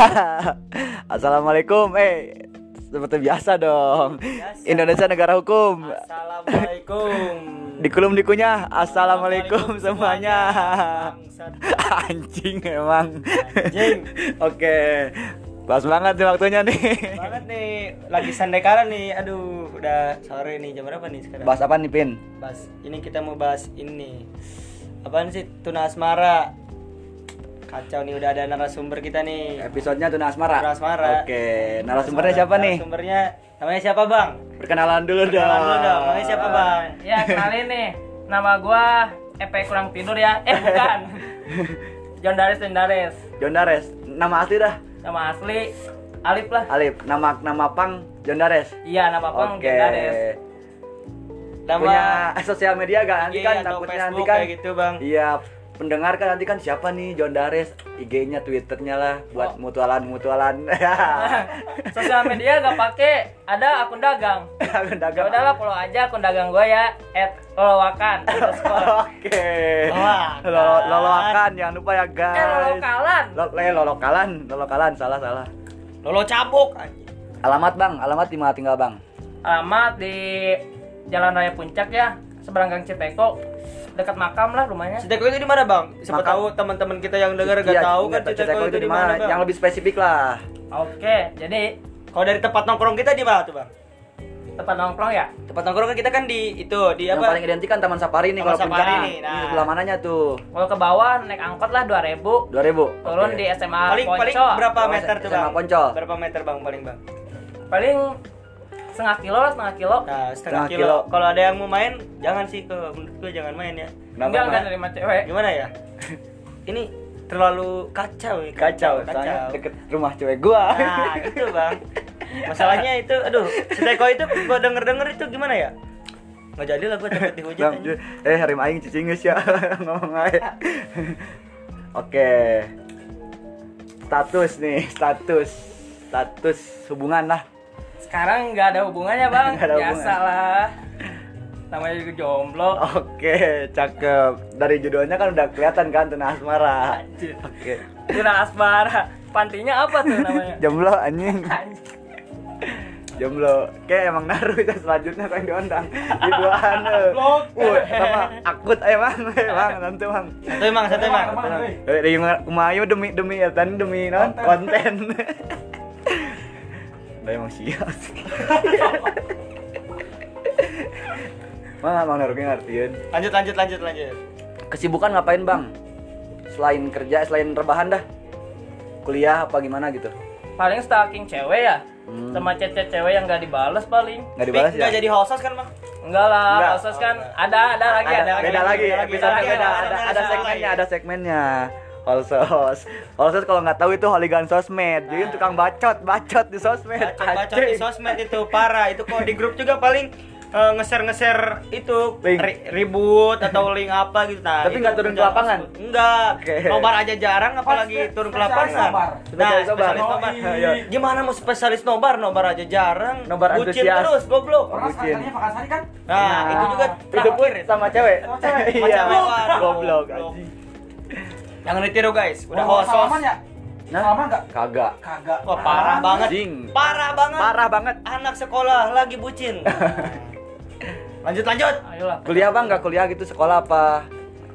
Assalamualaikum. Eh, seperti biasa dong. Biasa. Indonesia negara hukum. Assalamualaikum. Dikulum dikunyah. Assalamualaikum semuanya. Bangsat. Anjing emang. Anjing. Oke. Pas banget nih waktunya nih. Banget nih, lagi sandai kala nih. Aduh, udah sore nih. Jam berapa nih sekarang? Bahas apa nih, Pin? Bahas. Ini kita mau bahas ini. Apaan sih? Tuna asmara. Kacau nih udah ada narasumber kita nih. Episodenya Tuna Asmara. Tuna Asmara. Oke, narasumbernya siapa nih? Narasumbernya namanya siapa, Bang? Perkenalan dulu dong. Kenalan dulu dong. Namanya siapa, Bang? Ya kenalin nih, nama gua Epe kurang tidur ya. Eh bukan. John Dares John Dares. John Dares. Nama asli dah. Nama asli Alif lah. Alif. Nama nama pang John Dares. Iya nama pang Oke. John Dares. Nama Punya sosial media gak? Nanti IG kan takutnya nanti kan gitu, Bang. Iya, pendengar kan nanti kan siapa nih John Dares? IG-nya, Twitternya lah buat Oh. mutualan-mutualan. Sosial media gak pakai, ada akun dagang. Akun Ya dagang. udahlah follow aja akun dagang gua ya @lolowakan. underscore. Oke. Loloakan. Lolo- Loloakan jangan lupa ya Eh guys. lolokalan. Lo- eh, lolokalan, lolokalan salah salah. Lolo cabuk. anjing. Alamat Bang, alamat di mana tinggal Bang? Alamat di Jalan Raya Puncak ya, seberang Gang Citeko. Dekat makam lah rumahnya. Citeko itu di mana, Bang? Siapa Makam. tahu teman-teman kita yang dengar gak Iya, tahu kan nggak Citeko, itu di mana? Yang lebih spesifik lah. Oke, jadi Kalau dari tempat nongkrong kita di mana tuh, Bang? tempat nongkrong ya. Tempat nongkrong kan kita kan di itu, di yang apa? paling identik kan Taman Safari nih Taman kalau Safari nih, nah. Ini sebelah mananya tuh? Kalau ke bawah naik angkot lah 2000 2000. turun Oke. di SMA paling Poncol. paling berapa Oh, meter tuh, SMA Bang? Poncol. Berapa meter, Bang, paling, Bang? Paling setengah kilo lah setengah kilo. Nah, setengah, Setengah kilo. kilo. Kalau ada yang mau main, jangan sih ke menurut gue jangan main ya. Kenapa, Enggak enggak Bang? nerima cewek. Gimana ya? Ini terlalu kacau ya, Kacau, soalnya deket rumah cewek gua. Nah, itu, Bang. Masalahnya itu, aduh, Citeko itu gua denger-denger itu gimana ya? Nggak jadi lah gua takut dihujat Bang, eh harim aing cicingeus ya ngomong aja. Oke. Status nih, status. Status hubungan lah. Sekarang nggak ada hubungannya bang. Ada Biasa hubungan. lah. Namanya juga jomblo. Oke, cakep. Dari judulnya kan udah kelihatan kan Tuna Asmara. Anjir. Oke. Tuna asmara. Pantinya apa tuh namanya? Jomblo anjing. Jomblo. Kayak emang naruh itu selanjutnya kan diundang. Iduan. eh. Blok. Uh, sama akut emang, emang nanti emang. Satu emang, satu emang. Eh, di Umayu demi demi ya tadi demi non konten. Sial sih. Mana mau naruhnya ngertiin? Lanjut, lanjut, lanjut, lanjut. Kesibukan ngapain bang? Selain kerja, selain rebahan dah? Kuliah apa gimana gitu? Paling stalking cewek ya. Hmm. Sama chat-chat cewek yang nggak dibales paling. Nggak dibalas Nggak ya? jadi hosos kan, Bang? Enggak lah, Enggak. proses kan ada ada lagi ada, lagi. beda lagi, beda lagi, beda lagi, beda, ada- ada, ada- ada ada segmennya, lagi. ada segmennya. Holsos, Holsos kalau nggak tahu itu holigan sosmed, jadi Nah. tukang bacot, bacot di sosmed. Bacot-bacot di Anjing. sosmed itu parah. Itu kok di grup juga paling eh, nge-share-nge-share itu Link. ri- ribut atau link apa gitu nah, Tapi nggak turun ke lapangan? enggak Oke. nobar aja jarang apalagi Spesialis turun ke nobar. lapangan nah Spesialis nobar. Oh, iya. gimana mau spesialis nobar nobar aja jarang Nobar bucin antusias. terus goblok Orang vakasari kan? nah, itu juga itu pun terakhir sama cewek. Sama cewek. Iya, Sama cewek, goblok. goblok. anjing. Jangan ditiru guys udah Mau hosos salaman ya? Nah, Salaman nggak? kagak. Kagak. wah parah banget Anjing. parah banget Parah banget. anak sekolah lagi bucin lanjut lanjut Ayolah. Kuliah bang, nggak kuliah gitu sekolah apa?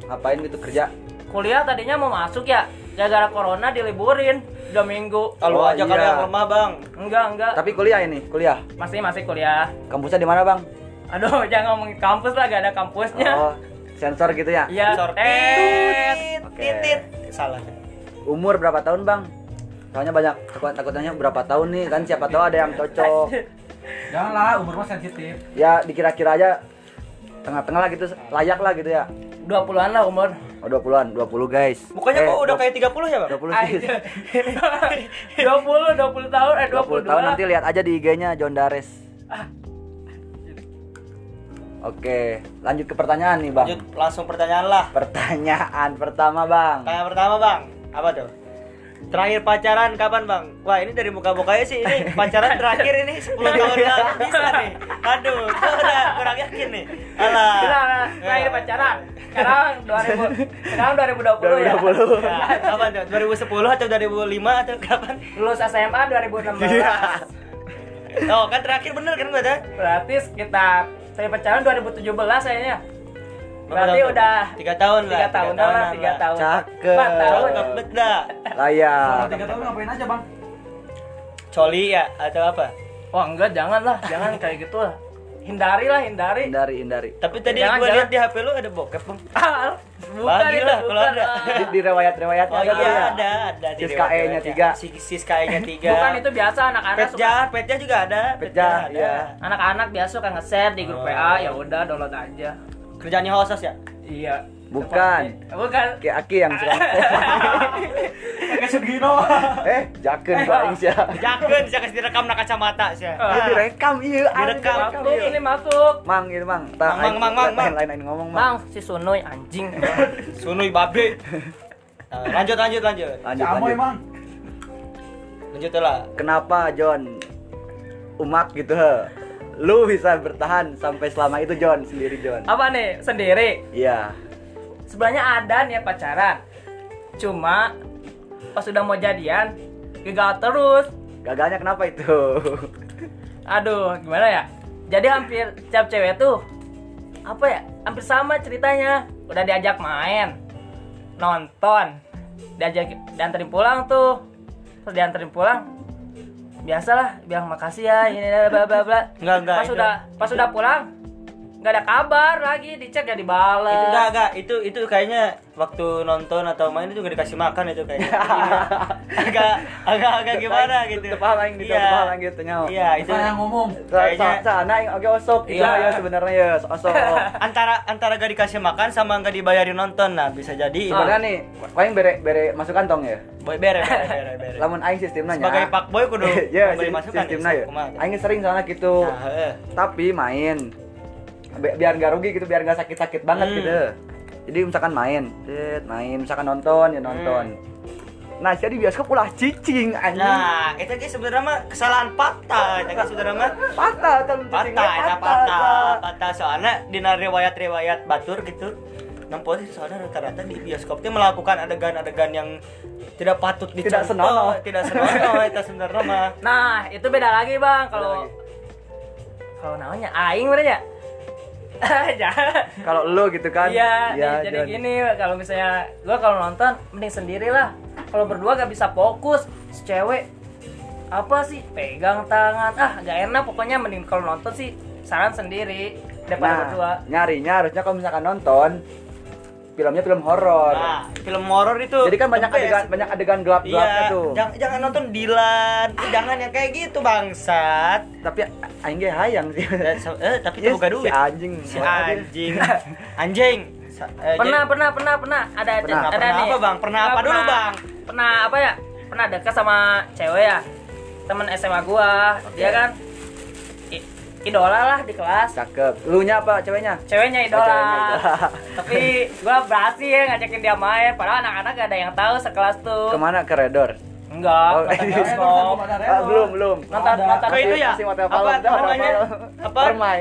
Ngapain gitu kerja? Kuliah tadinya mau masuk ya. Gara-gara corona diliburin dua minggu. kalau Oh, aja iya. yang lemah bang Enggak, enggak. Tapi kuliah ini, kuliah. Masih masih kuliah. Kampusnya di mana bang? Aduh, jangan ngomongin kampus lah, gak ada kampusnya. Oh, sensor gitu ya? Iya. Sensor. Oke. titit salah Umur berapa tahun bang? Soalnya banyak takut takutnya berapa tahun nih kan siapa tahu ada yang cocok. Janganlah, umur mah sensitif. Ya dikira-kira aja tengah-tengah lah gitu layak lah gitu ya. 20-an lah umur. Oh 20-an, 20 guys. Mukanya Eh, kok udah kayak 30 ya, Bang? 20 sih. Aja. 20, 20 tahun, eh 20 22. tahun nanti lihat aja di IG-nya John Dares. Ah. Oke, lanjut ke pertanyaan nih, Bang. Lanjut langsung pertanyaan lah. Pertanyaan pertama, Bang. Pertanyaan pertama, Bang. Apa tuh? terakhir pacaran kapan bang? Wah ini dari muka mukanya sih ini pacaran terakhir ini 10 tahun lalu bisa nih. Aduh, gua udah kurang yakin nih. Alah. Terakhir pacaran. Sekarang 2000 sekarang 2020 ya. 2020. Ya, kapan tuh? 2010 atau 2005 atau kapan? Lulus SMA 2016. Oh kan terakhir bener kan berarti? Berarti sekitar saya pacaran 2017 kayaknya. Berarti tahun? udah tiga tahun lah. tiga tahun lah, tiga tahun. Cakep. Empat tahun. Cakep dah. Layak. Tiga tahun ngapain aja bang? Coli ya atau apa? Wah enggak, jangan lah, jangan kayak gitu lah. Hindari lah, hindari. Hindari, hindari. Tapi tadi Jangan, gua lihat di HP lu ada bokep bang. Ah, bukan Bagi itu, lah kalau bukan. ada. Di, di rewayat-rewayatnya Oh ada tuh iya ya. ada, ada di Sis KE-nya tiga. Si Sis KE-nya tiga. Bukan itu biasa anak-anak suka Petja, Petja juga ada. Petja, ada. iya. anak-anak biasa suka nge-share di grup Oh. WA, ya udah download aja. Kerjaannya hosos ya? Iya. Bukan. Bukan. Kayak Aki yang suka. Kayak Sugino. eh, jaken paling sih. Jaken, saya kasih direkam nak kacamata sih. Ini direkam iya, Direkam. Masuk, iya. ini masuk. Mang itu mang. Ta- Mang, mang, mang, mang. Lain lain ngomong mang. Bang, si Sunoy anjing. Sunui babe. Nah, lanjut lanjut lanjut. Lanjut lanjut. emang. Lanjut lah. Kenapa John umak gitu he? Lu bisa bertahan sampai selama itu John sendiri John. Apa nih? Sendiri. Iya. Sebenarnya ada nih pacaran. Cuma pas sudah mau jadian gagal terus. Gagalnya kenapa itu? Aduh, gimana ya? Jadi hampir tiap cewek tuh apa ya? Hampir sama ceritanya. Udah diajak main, nonton, diajak dianterin pulang tuh. Terus dianterin pulang. Biasalah, bilang makasih ya, ini bla bla bla. Enggak, enggak, Pas itu- udah pas udah pulang, nggak ada kabar lagi, dicek gak dibales. Itu enggak enggak, itu itu kayaknya waktu nonton atau main itu juga dikasih makan itu kayaknya. agak agak agak gimana gitu. Tepahang aing gitu, Iya. tepahang gitu nyawa. Iya, itu yang ngomong. Kayaknya- sa- sana yang oke osok Iya. ya sebenarnya ya osok. antara antara gak dikasih makan sama gak dibayarin nonton. Nah, bisa jadi Sebenarnya nih, paling bere bere masuk kantong ya. boy bere bere bere. bere. Lamun aing sistemnya nya. Sebagai pak boy kudu ya, sistemnya ya. Aing sering soalnya gitu. Nah. Tapi main Bi- biar nggak rugi gitu, biar nggak sakit-sakit banget Hmm. gitu. Jadi misalkan main, set, main, misalkan nonton ya nonton. Nah, jadi bioskop ulah cicing anjing. Nah, itu guys sebenarnya mah kesalahan patah, itu guys sebenarnya mah patah kan cicingnya patah, itu patah, patah soalnya di riwayat-riwayat batur gitu. Nampol sih soalnya rata-rata di bioskop itu melakukan adegan-adegan yang tidak patut Tidak dicontoh, senonoh. tidak senonoh itu sebenarnya mah. Nah, itu beda lagi, Bang. Kalau kalau namanya aing berarti ya. Jangan. Kalau lu gitu kan. Iya, nih, jadi gini kalau misalnya gua kalau nonton mending sendiri lah. Kalau berdua gak bisa fokus, si cewek apa sih pegang tangan ah gak enak pokoknya mending kalau nonton sih saran sendiri daripada Nah, berdua nyarinya harusnya kalau misalkan nonton filmnya film horor. Nah, film horor itu Jadi kan banyak adegan banyak adegan gelap-gelapnya Iya, tuh. jangan, jangan nonton Dilan, Eh, jangan yang kayak gitu bangsat. Tapi aing ge hayang sih. Eh, eh, tapi itu Yes, bukan duit. Si anjing. Si anjing. Anjing. Eh, pernah jadi- pernah pernah pernah ada Pernah. ada Pernah nih apa, Bang? Pernah Nggak apa dulu, pernah- Bang? pernah apa ya pernah dekat sama cewek ya temen SMA gua dia kan idola lah di kelas Cakep. Lu nya apa ceweknya? ceweknya idola, ceweknya idola. tapi gua berhasil ya ngajakin dia main padahal anak-anak gak ada yang tahu sekelas tuh Ke mana ke Redor? enggak Oh, nonton iya. bioskop Ah, belum, belum. nonton nonton Oh, itu ya? Apa namanya? Apa? Permai.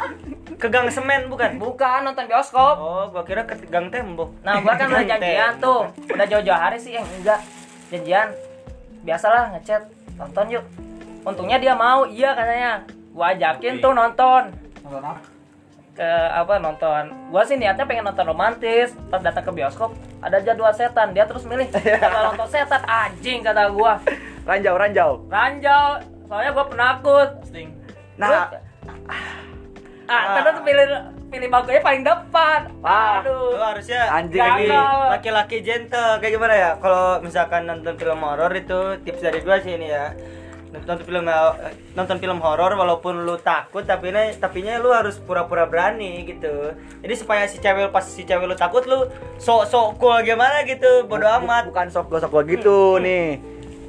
ke gang semen bukan? bukan nonton bioskop Oh, gua kira ke gang tembok. Nah, gua kan udah janjian tuh. Udah jauh-jauh hari sih, eh enggak. Janjian. Biasalah ngechat, nonton yuk. Untungnya dia mau, iya katanya. Gua ajakin tuh nonton. Nonton apa? Ke apa nonton. Gua sih niatnya pengen nonton romantis. Pas datang ke bioskop, ada jadwal setan. Dia terus milih jadwal nonton setan. Anjing kata gua. Ranjau, ranjau. Ranjau. Soalnya gua penakut. Nah, Ah, terus pilih pilih bangkunya paling depan. Ah. Lu Aduh. harusnya Anjing laki-laki gentle kayak gimana ya? Kalau misalkan nonton film horor itu tips dari gua sih ini ya. Nonton film nonton film horor walaupun lu takut tapi ini tapinya lu harus pura-pura berani gitu. Jadi supaya si cewek pas si cewek lu takut lu sok-sok cool gimana gitu, bodo bu- amat. Bukan sok sok gua gitu nih.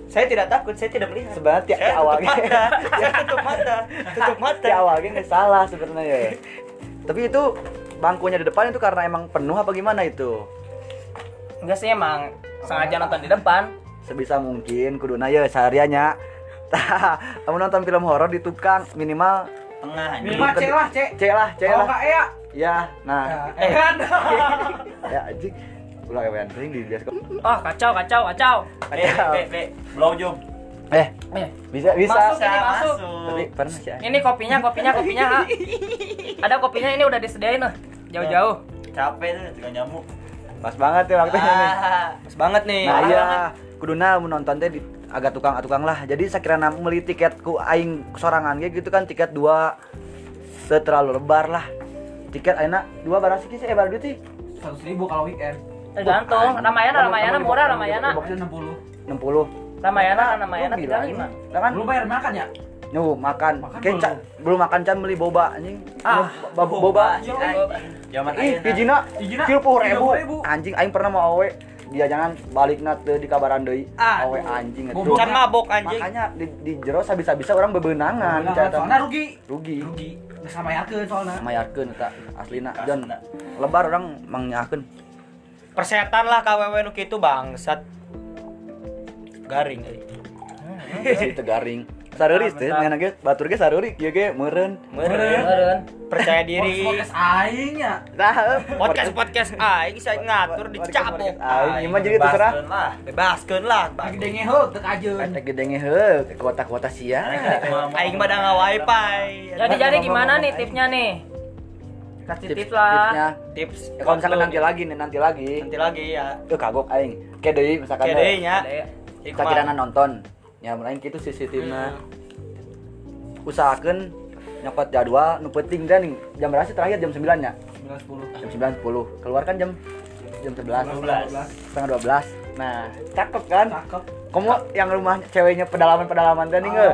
Saya tidak takut, saya tidak melihat. Sebenarnya tiap saya awalnya. mata, saya tutup mata, tutup mata. Di awalnya nggak salah sebenarnya ya. Tapi itu bangkunya di depan itu karena emang penuh apa gimana itu? Enggak sih emang sengaja nonton di depan. sebisa mungkin kuduna ya sehariannya kamu nonton film horor di tukang minimal tengah anjing. Minimal C lah, C. C lah C Kalau lah enggak ya. ya nah Eh kan. ya anjing ulah kewean teuing di bioskop Oh, kacau, kacau, kacau. Be, be, be, blow job. eh Eh, bisa bisa Masuk. Ini masuk. tapi pernah sih ah. ini kopinya, kopinya, kopinya. Ha. Ada kopinya ini udah disediain loh. Jauh-jauh. Capek tuh juga nyamuk. pas banget ya waktunya nih Ah, Pas banget nih. nah iya kuduna mau nonton teh di agak tukang-tukang lah jadi sakirana beli tiket ku aing sorangan ge gitu kan tiket dua teu terlalu lebar lah tiket ayeuna dua barang sih sih eh barang duit sih Seratus ribu kalau weekend. Tergantung. Ramayana, Ramayana murah, Ramayana. Boxnya enam puluh. 60 Ramayana, Ramayana 35. anjing. Lah kan Belum bayar makan ya? Nu makan. Makan ca- belum makan can beli boba anjing. Ah, Ba- ba- boba. anjing, anjing. Zaman Ih, ayeuna. hijina tiga puluh. 30.000. Anjing aing pernah mau awe dia jangan balik nat di kabaran deui. Ah, Awe anjing itu. Can mabok anjing. Makanya di, di jero bisa-bisa orang bebenangan. Soalnya rugi. rugi. Rugi. Sama yakin soalnya. Eta aslina. Asli, Dan nak. lebar orang mangnyaakeun. Persetan lah KWW nu kitu bangsat. Garing euy. Itu garing. Sareuris teh main ge batur ge sareurik ieu ge meureun. Meureun. Meureun. Percaya diri. Podcast aing ya. Nah, Podcast podcast aing bisa ngatur dicabok. Aing ieu mah jadi terserah. Bebaskeun lah. Lagi denge heuk teu kajeun. Eta gede ngeheuh ke kota-kota sia. Aing mah da wifi. Jadi jadi gimana nih tipsnya nih? Kasih tips, lah. tipsnya. Tips. Ya, kalau misalkan nanti lagi nih, nanti lagi. Nanti lagi ya. Tuh kagok aing. Kayak deui misalkan. Deh nya. Kita kirana nonton. Ya mulai gitu CCTV-na. Usahakeun nyokot jadwal nu penting dan jam berapa sih terakhir jam 9 nya? 9 10. Jam 9 10. Keluar kan jam jam 11. 12. Setengah 12. Nah, cakep kan? Cakep. Kamu yang rumah ceweknya pedalaman-pedalaman tadi nggak?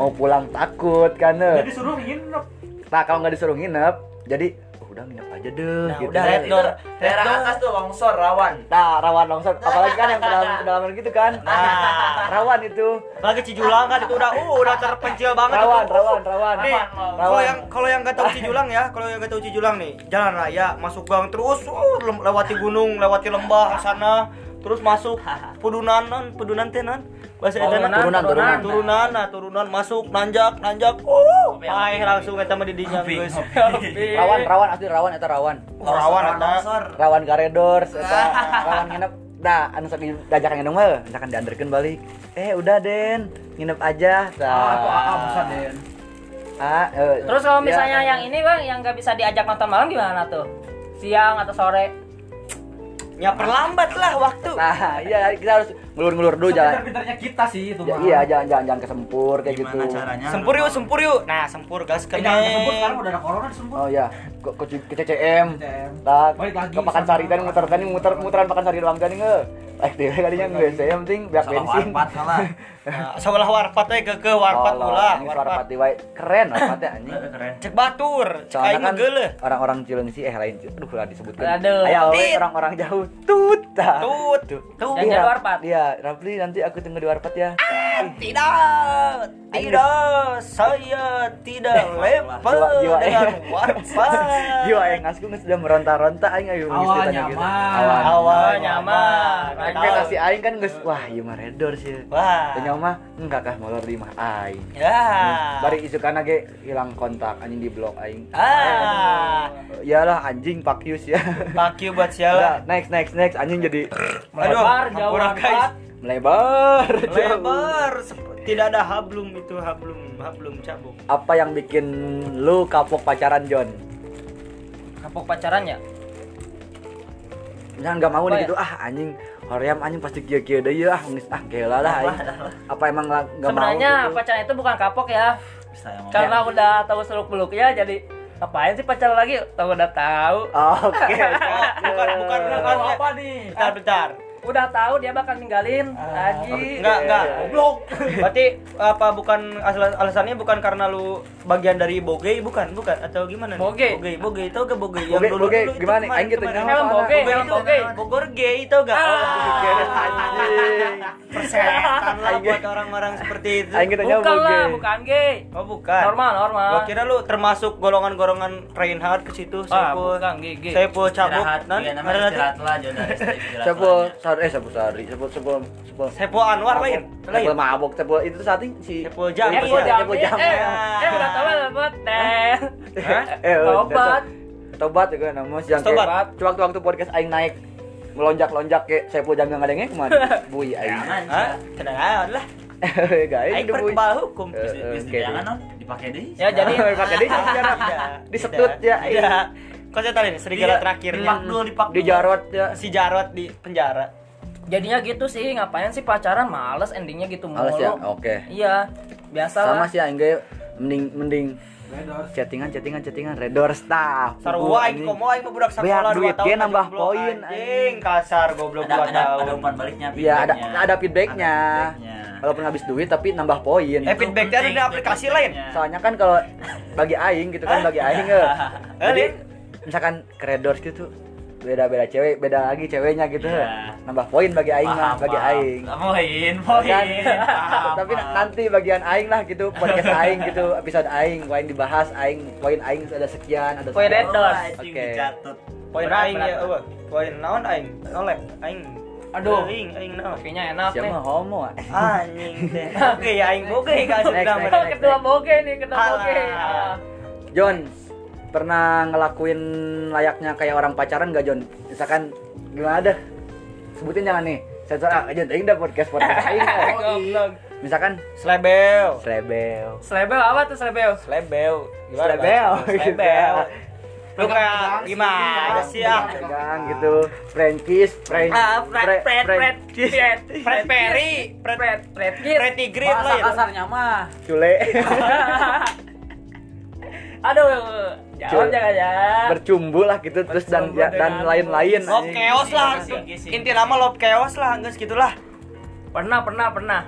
Mau pulang takut kan? Jadi suruh nginep. Nah kalau nggak disuruh nginep, jadi udah nginep aja deh. Nah, gitu. udah, red door. Daerah atas tuh longsor rawan. Nah rawan longsor, apalagi kan yang pedalaman pedalaman gitu kan? Nah. rawan itu. Lagi Cijulang kan itu udah uh udah terpencil banget Rawan, itu. rawan, rawan. Nih, kalau yang kalau yang nggak tahu Cijulang ya, kalau yang nggak tahu Cijulang nih, jalan raya masuk gang terus, uh, lewati gunung, lewati lembah sana, terus masuk pedunan, non, pedunan teh non, bahasa Oh, Edan turunan, turunan. turunan, nah turunan masuk, nanjak, nanjak, uh, paeh langsung kita mah didinya Ngopi, guys. Rawan, rawan, asli rawan, itu rawan. Uh, rawan ada. Rawan karedor, eta rawan nginep. Nah, anu sok diajak nginep mah, misalkan diantarkeun balik. Eh, udah Den, nginep aja. Ah, aku Tah. ah, Den. Ah, eh, Terus kalau ya. misalnya yang ini bang, yang nggak bisa diajak nonton malam gimana tuh? Siang atau sore? Ya perlambat lah waktu. Nah, iya kita harus ngelur-ngelur dulu jalan. Pintar-pintarnya kita sih itu Ya, mah. iya, jangan jangan jangan kesempur kayak gitu. Gimana caranya? Sempur yuk, sempur yuk. Nah, sempur gas Eh, jangan disebut sekarang udah ada corona disebut. Oh iya, ke ke, ke CCM. CCM. Tak, Balik lagi ke Pakan Sari tadi muter tadi muter muteran Pakan Sari doang tadi nge. Like dia kadinya nge saya yang penting biar bensin. warpat salah. Nah, Sebelah warpat we ke ke warpat. Ini warpat di. Keren warpatnya anjing. Keren. Cek batur, cek aing kan ngegeuleuh. orang-orang Cilengsi eh lain aduh lah disebutkan. Aduh. Ayo orang-orang jauh. Tut. Tut. Tut. Yang jadi warpat. Iya, Rapli nanti aku tunggu di warpat ya. Tidak, tidak, saya tidak level Jiwa- jiwa dengan eh. warpat. Jiwa yang ngasku sudah meronta-ronta aing ayo Awal gitu. nyaman. Awal. Nyaman. nyaman. Ekspektasi aing kan geus wah ieu mah redor sih. Wah. Tanya mah enggak kah molor di mah aing. Ya. Bari isu kana ge hilang kontak anjing di blok aing. Ah. Iyalah anjing pakius ya. You buat Udah, sialan. next next next anjing jadi Melebar, jauh hampura, melebar. jauh. Lebar. Sep- Tidak ada hablum itu hablum hablum cabuk. Apa yang bikin lu kapok pacaran John? Kapok pacaran ya? Jangan nggak mau Apa nih ya? gitu ah anjing hoream anjing pasti kieu-kieu deui ya ah geus ah gela lah. Apa emang nggak mau Sebenarnya gitu? pacaran itu bukan kapok ya, karena udah tahu seluk beluknya jadi ngapain sih pacaran lagi? Tahu udah tahu, Oke. Bukan bukan bukan. Apa nih? Bentar bentar. Udah tahu dia bakal ninggalin Ah, lagi. Enggak, enggak. Goblok. Berarti apa bukan alasannya bukan karena lu bagian dari boge bukan bukan atau gimana? nih? Boge. Boge, boge itu ke boge Boge, boge, gimana nih? Aing gitu nyawa Helm soalnya. boge, Boge helm itu boge. Bogor gay itu enggak? Ah. Oh, Anjing. persetan lah buat orang-orang seperti itu. Gitu Bukan boge. lah, bukan gay. Oh, bukan. Normal, normal. Gua kira lu termasuk golongan-golongan Reinhard ke situ, Ah, Saiful. bukan gay, gay. Saiful cabuk. Istirahat, Ada. Sari, eh Saiful Sari, Saiful Saiful Saiful Saiful Anwar lain. Lain. mabok, Saiful itu saat ini si Saiful Jamil. Eko Iya, Jamil. Eko Jamil. Eh, eh, udah tobat, tobat. Teh. eh Tobat. Tobat juga nama yang Tobat. kayak waktu-waktu podcast aing naik melonjak-lonjak kayak Saiful Jamil ngadengnya ke mana? Bui aing. Hah? Tenang lah. Guys, Aing berkebal hukum. Eh, eh, jangan deh. non dipakai deh. Ya jadi pakai dia cara disetut ya. Iya. Saya tahu ini serigala Iya, terakhirnya Pak Dul, di jarot ya. si Jarot di penjara. Jadinya gitu sih ngapain sih pacaran males endingnya gitu mulu. Males ya? Oke. Iya. Biasa Sama lah. sih ge mending mending chattingan chattingan chattingan redor staff. Sarua aing komo aing mah budak sekolah duit, 2 tahun. dia nambah poin, Anjing, kasar goblok Ada 2 ada tahun. ada umpan baliknya. Iya, ada feedbacknya. ada feedbacknya. Walaupun habis duit tapi nambah poin. Eh, feedbacknya ada di aplikasi lain. Soalnya kan kalau bagi aing gitu kan bagi aing ya. Eh, Jadi Lin? misalkan kredors gitu beda-beda cewek, beda lagi ceweknya gitu. Iya. Nambah poin bagi aing lah, bagi paham. aing. Poin, Kan? poin. Paham, tapi paham. nanti bagian aing lah gitu podcast aing gitu episode aing poin dibahas aing poin aing ada sekian ada Poin anjing Oke. Poin aing ya. Poin naon aing? Nolep aing. Aduh. aing aing naon? Kopinya enak siapa nih. homo ah? Anjing teh. Oke ya aing boge ka Next, sudah next, Oh, kedua boge nih, kedua Alah. boge. John pernah ngelakuin layaknya kayak orang pacaran gak John misalkan gimana dah sebutin jangan nih sensor ah John aing dah podcast podcast aing ah. Goblok. misalkan Slebel. slebel Slebel apa tuh slebel? Slebel. Gimana? Slebel, gitu. Slebel. Lu kayak gimana sih ah? pegang gitu French Ah, Fred, Fred, Fred, Fred, Fred Perry, Fred Fred, Fred, Fred, Fred Tigrit lain. kasarnya mah cule Aduh, jawab Cul. jangan ya. bercumbu lah gitu terus dan ya- dan lain-lain Lob anjing. chaos lah. Inti nama lob chaos lah, geus gitulah. Pernah, pernah, pernah.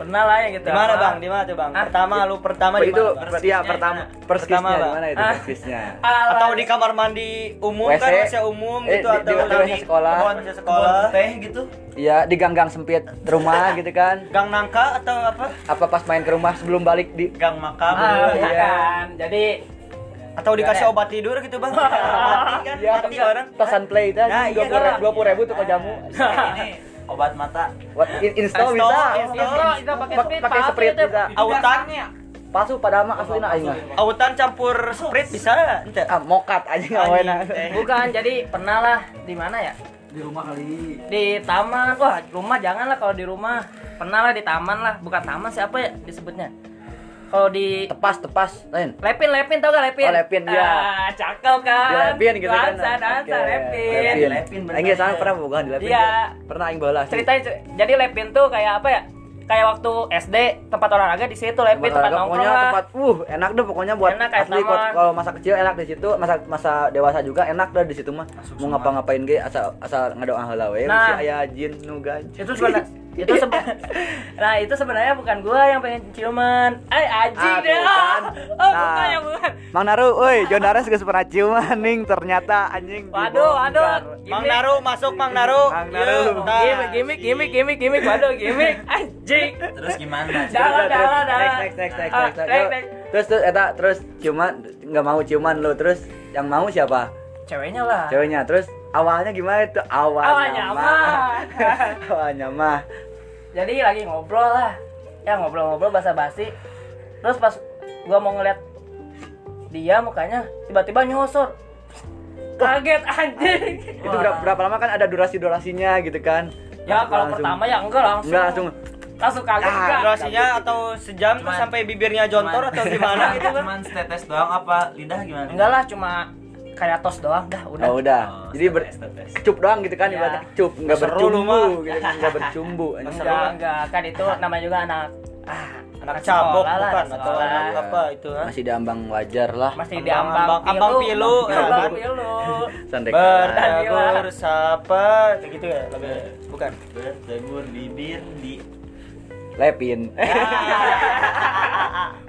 Pernah lah ya gitu. Di mana? Bang? Di mana tuh Bang? Ah, Pertama lu pertama di itu ya pertama Pertama, di mana itu perskisnya Alah. Atau di kamar mandi umum WC. kan WC umum Eh, gitu di- atau di WC sekolah. kebun WC sekolah. teh gitu. iya di gang-gang sempit rumah gitu kan Gang nangka atau apa? apa pas main ke rumah sebelum balik di Gang makam. Ah, Iya. bukan. Jadi Atau dikasih obat tidur gitu Bang? Mati kan? Iya, Mati orang. pesan play itu Nah, iya, dua kan. puluh ribu tuh ke jamu Ini obat mata. What, in- install Install, bisa install. itu pakai Pak- speed, pakai itu. bisa Autan palsu padahal mah asli aing mah Autan campur sprit bisa ente. ah mokat aja Anjing, teh. Bukan, jadi pernah lah di mana ya? di rumah kali Di taman. Wah, rumah janganlah kalau di rumah. Pernah lah di taman lah. Bukan taman siapa ya disebutnya? Kalau di tepas tepas lain Lepin, Lepin tau gak Lepin? Oh, Lepin, iya. Ah, cakep kan? di lepin gitu kan Dansa, dansa, Oke, Lepin. lepin Lepin, bener. aing ge sana pernah bukan di lepin Iya. pernah aing bola Ceritain, cer- jadi Lepin tuh kayak apa ya? Kayak waktu SD tempat olahraga di situ Lepin tempat, olahraga, nongkrong pokoknya lah. tempat uh enak deh pokoknya buat Enak asli kalau masa kecil enak di situ masa masa dewasa juga enak dah di situ mah mau ngapa-ngapain ge asal asal ngadoa heula we Nah. si aya jin nu Itu sebenarnya itu seben- Nah, itu sebenarnya bukan gua yang pengen ciuman. Eh, Aji Ah, deh. bukan. Oh, Nah. bukan ya, bukan. Mang Naru, woi, John Dares geus pernah ciuman ning ternyata anjing Waduh, waduh. Mang Naru masuk Mang Naru. Mang Naru. Gimik, gimik, gimik, gimik, gimik, waduh, gimik, anjing. Terus gimana? Jalan, jalan, terus, jalan. next, next, next, next, Ah, next, next. Terus terus eta terus ciuman nggak mau ciuman lu terus yang mau siapa? Ceweknya lah. Ceweknya. Terus awalnya gimana itu? Awalnya, Awalnya mah. awalnya mah. Jadi lagi ngobrol lah. Ya ngobrol-ngobrol basa-basi. Terus pas gua mau ngeliat dia mukanya tiba-tiba nyosor. Kaget anjing. Itu berapa, berapa lama kan ada durasi-durasinya gitu kan? Ya kalau Langsung- pertama ya enggak langsung. Enggak langsung. langsung kaget Ah, enggak. Durasinya atau sejam Cuman- sampai bibirnya jontor atau gimana gitu kan? Cuman setetes doang apa lidah gimana? Enggak lah cuma kayak tos doang dah udah. Oh, udah. Oh, Jadi ber kecup doang gitu kan Iya. ibaratnya kecup, enggak bercumbu gitu, enggak bercumbu. Enggak, enggak. Kan itu namanya juga anak ah, Anak cabok lah, bukan anak atau anak apa itu ha? Masih diambang wajar lah. masih Ambang- di ambang ambang- ambang pilu, ya. ambang pilu. Sandek. Bertabur sapa gitu ya lebih bukan. Bertabur bibir di Lepin.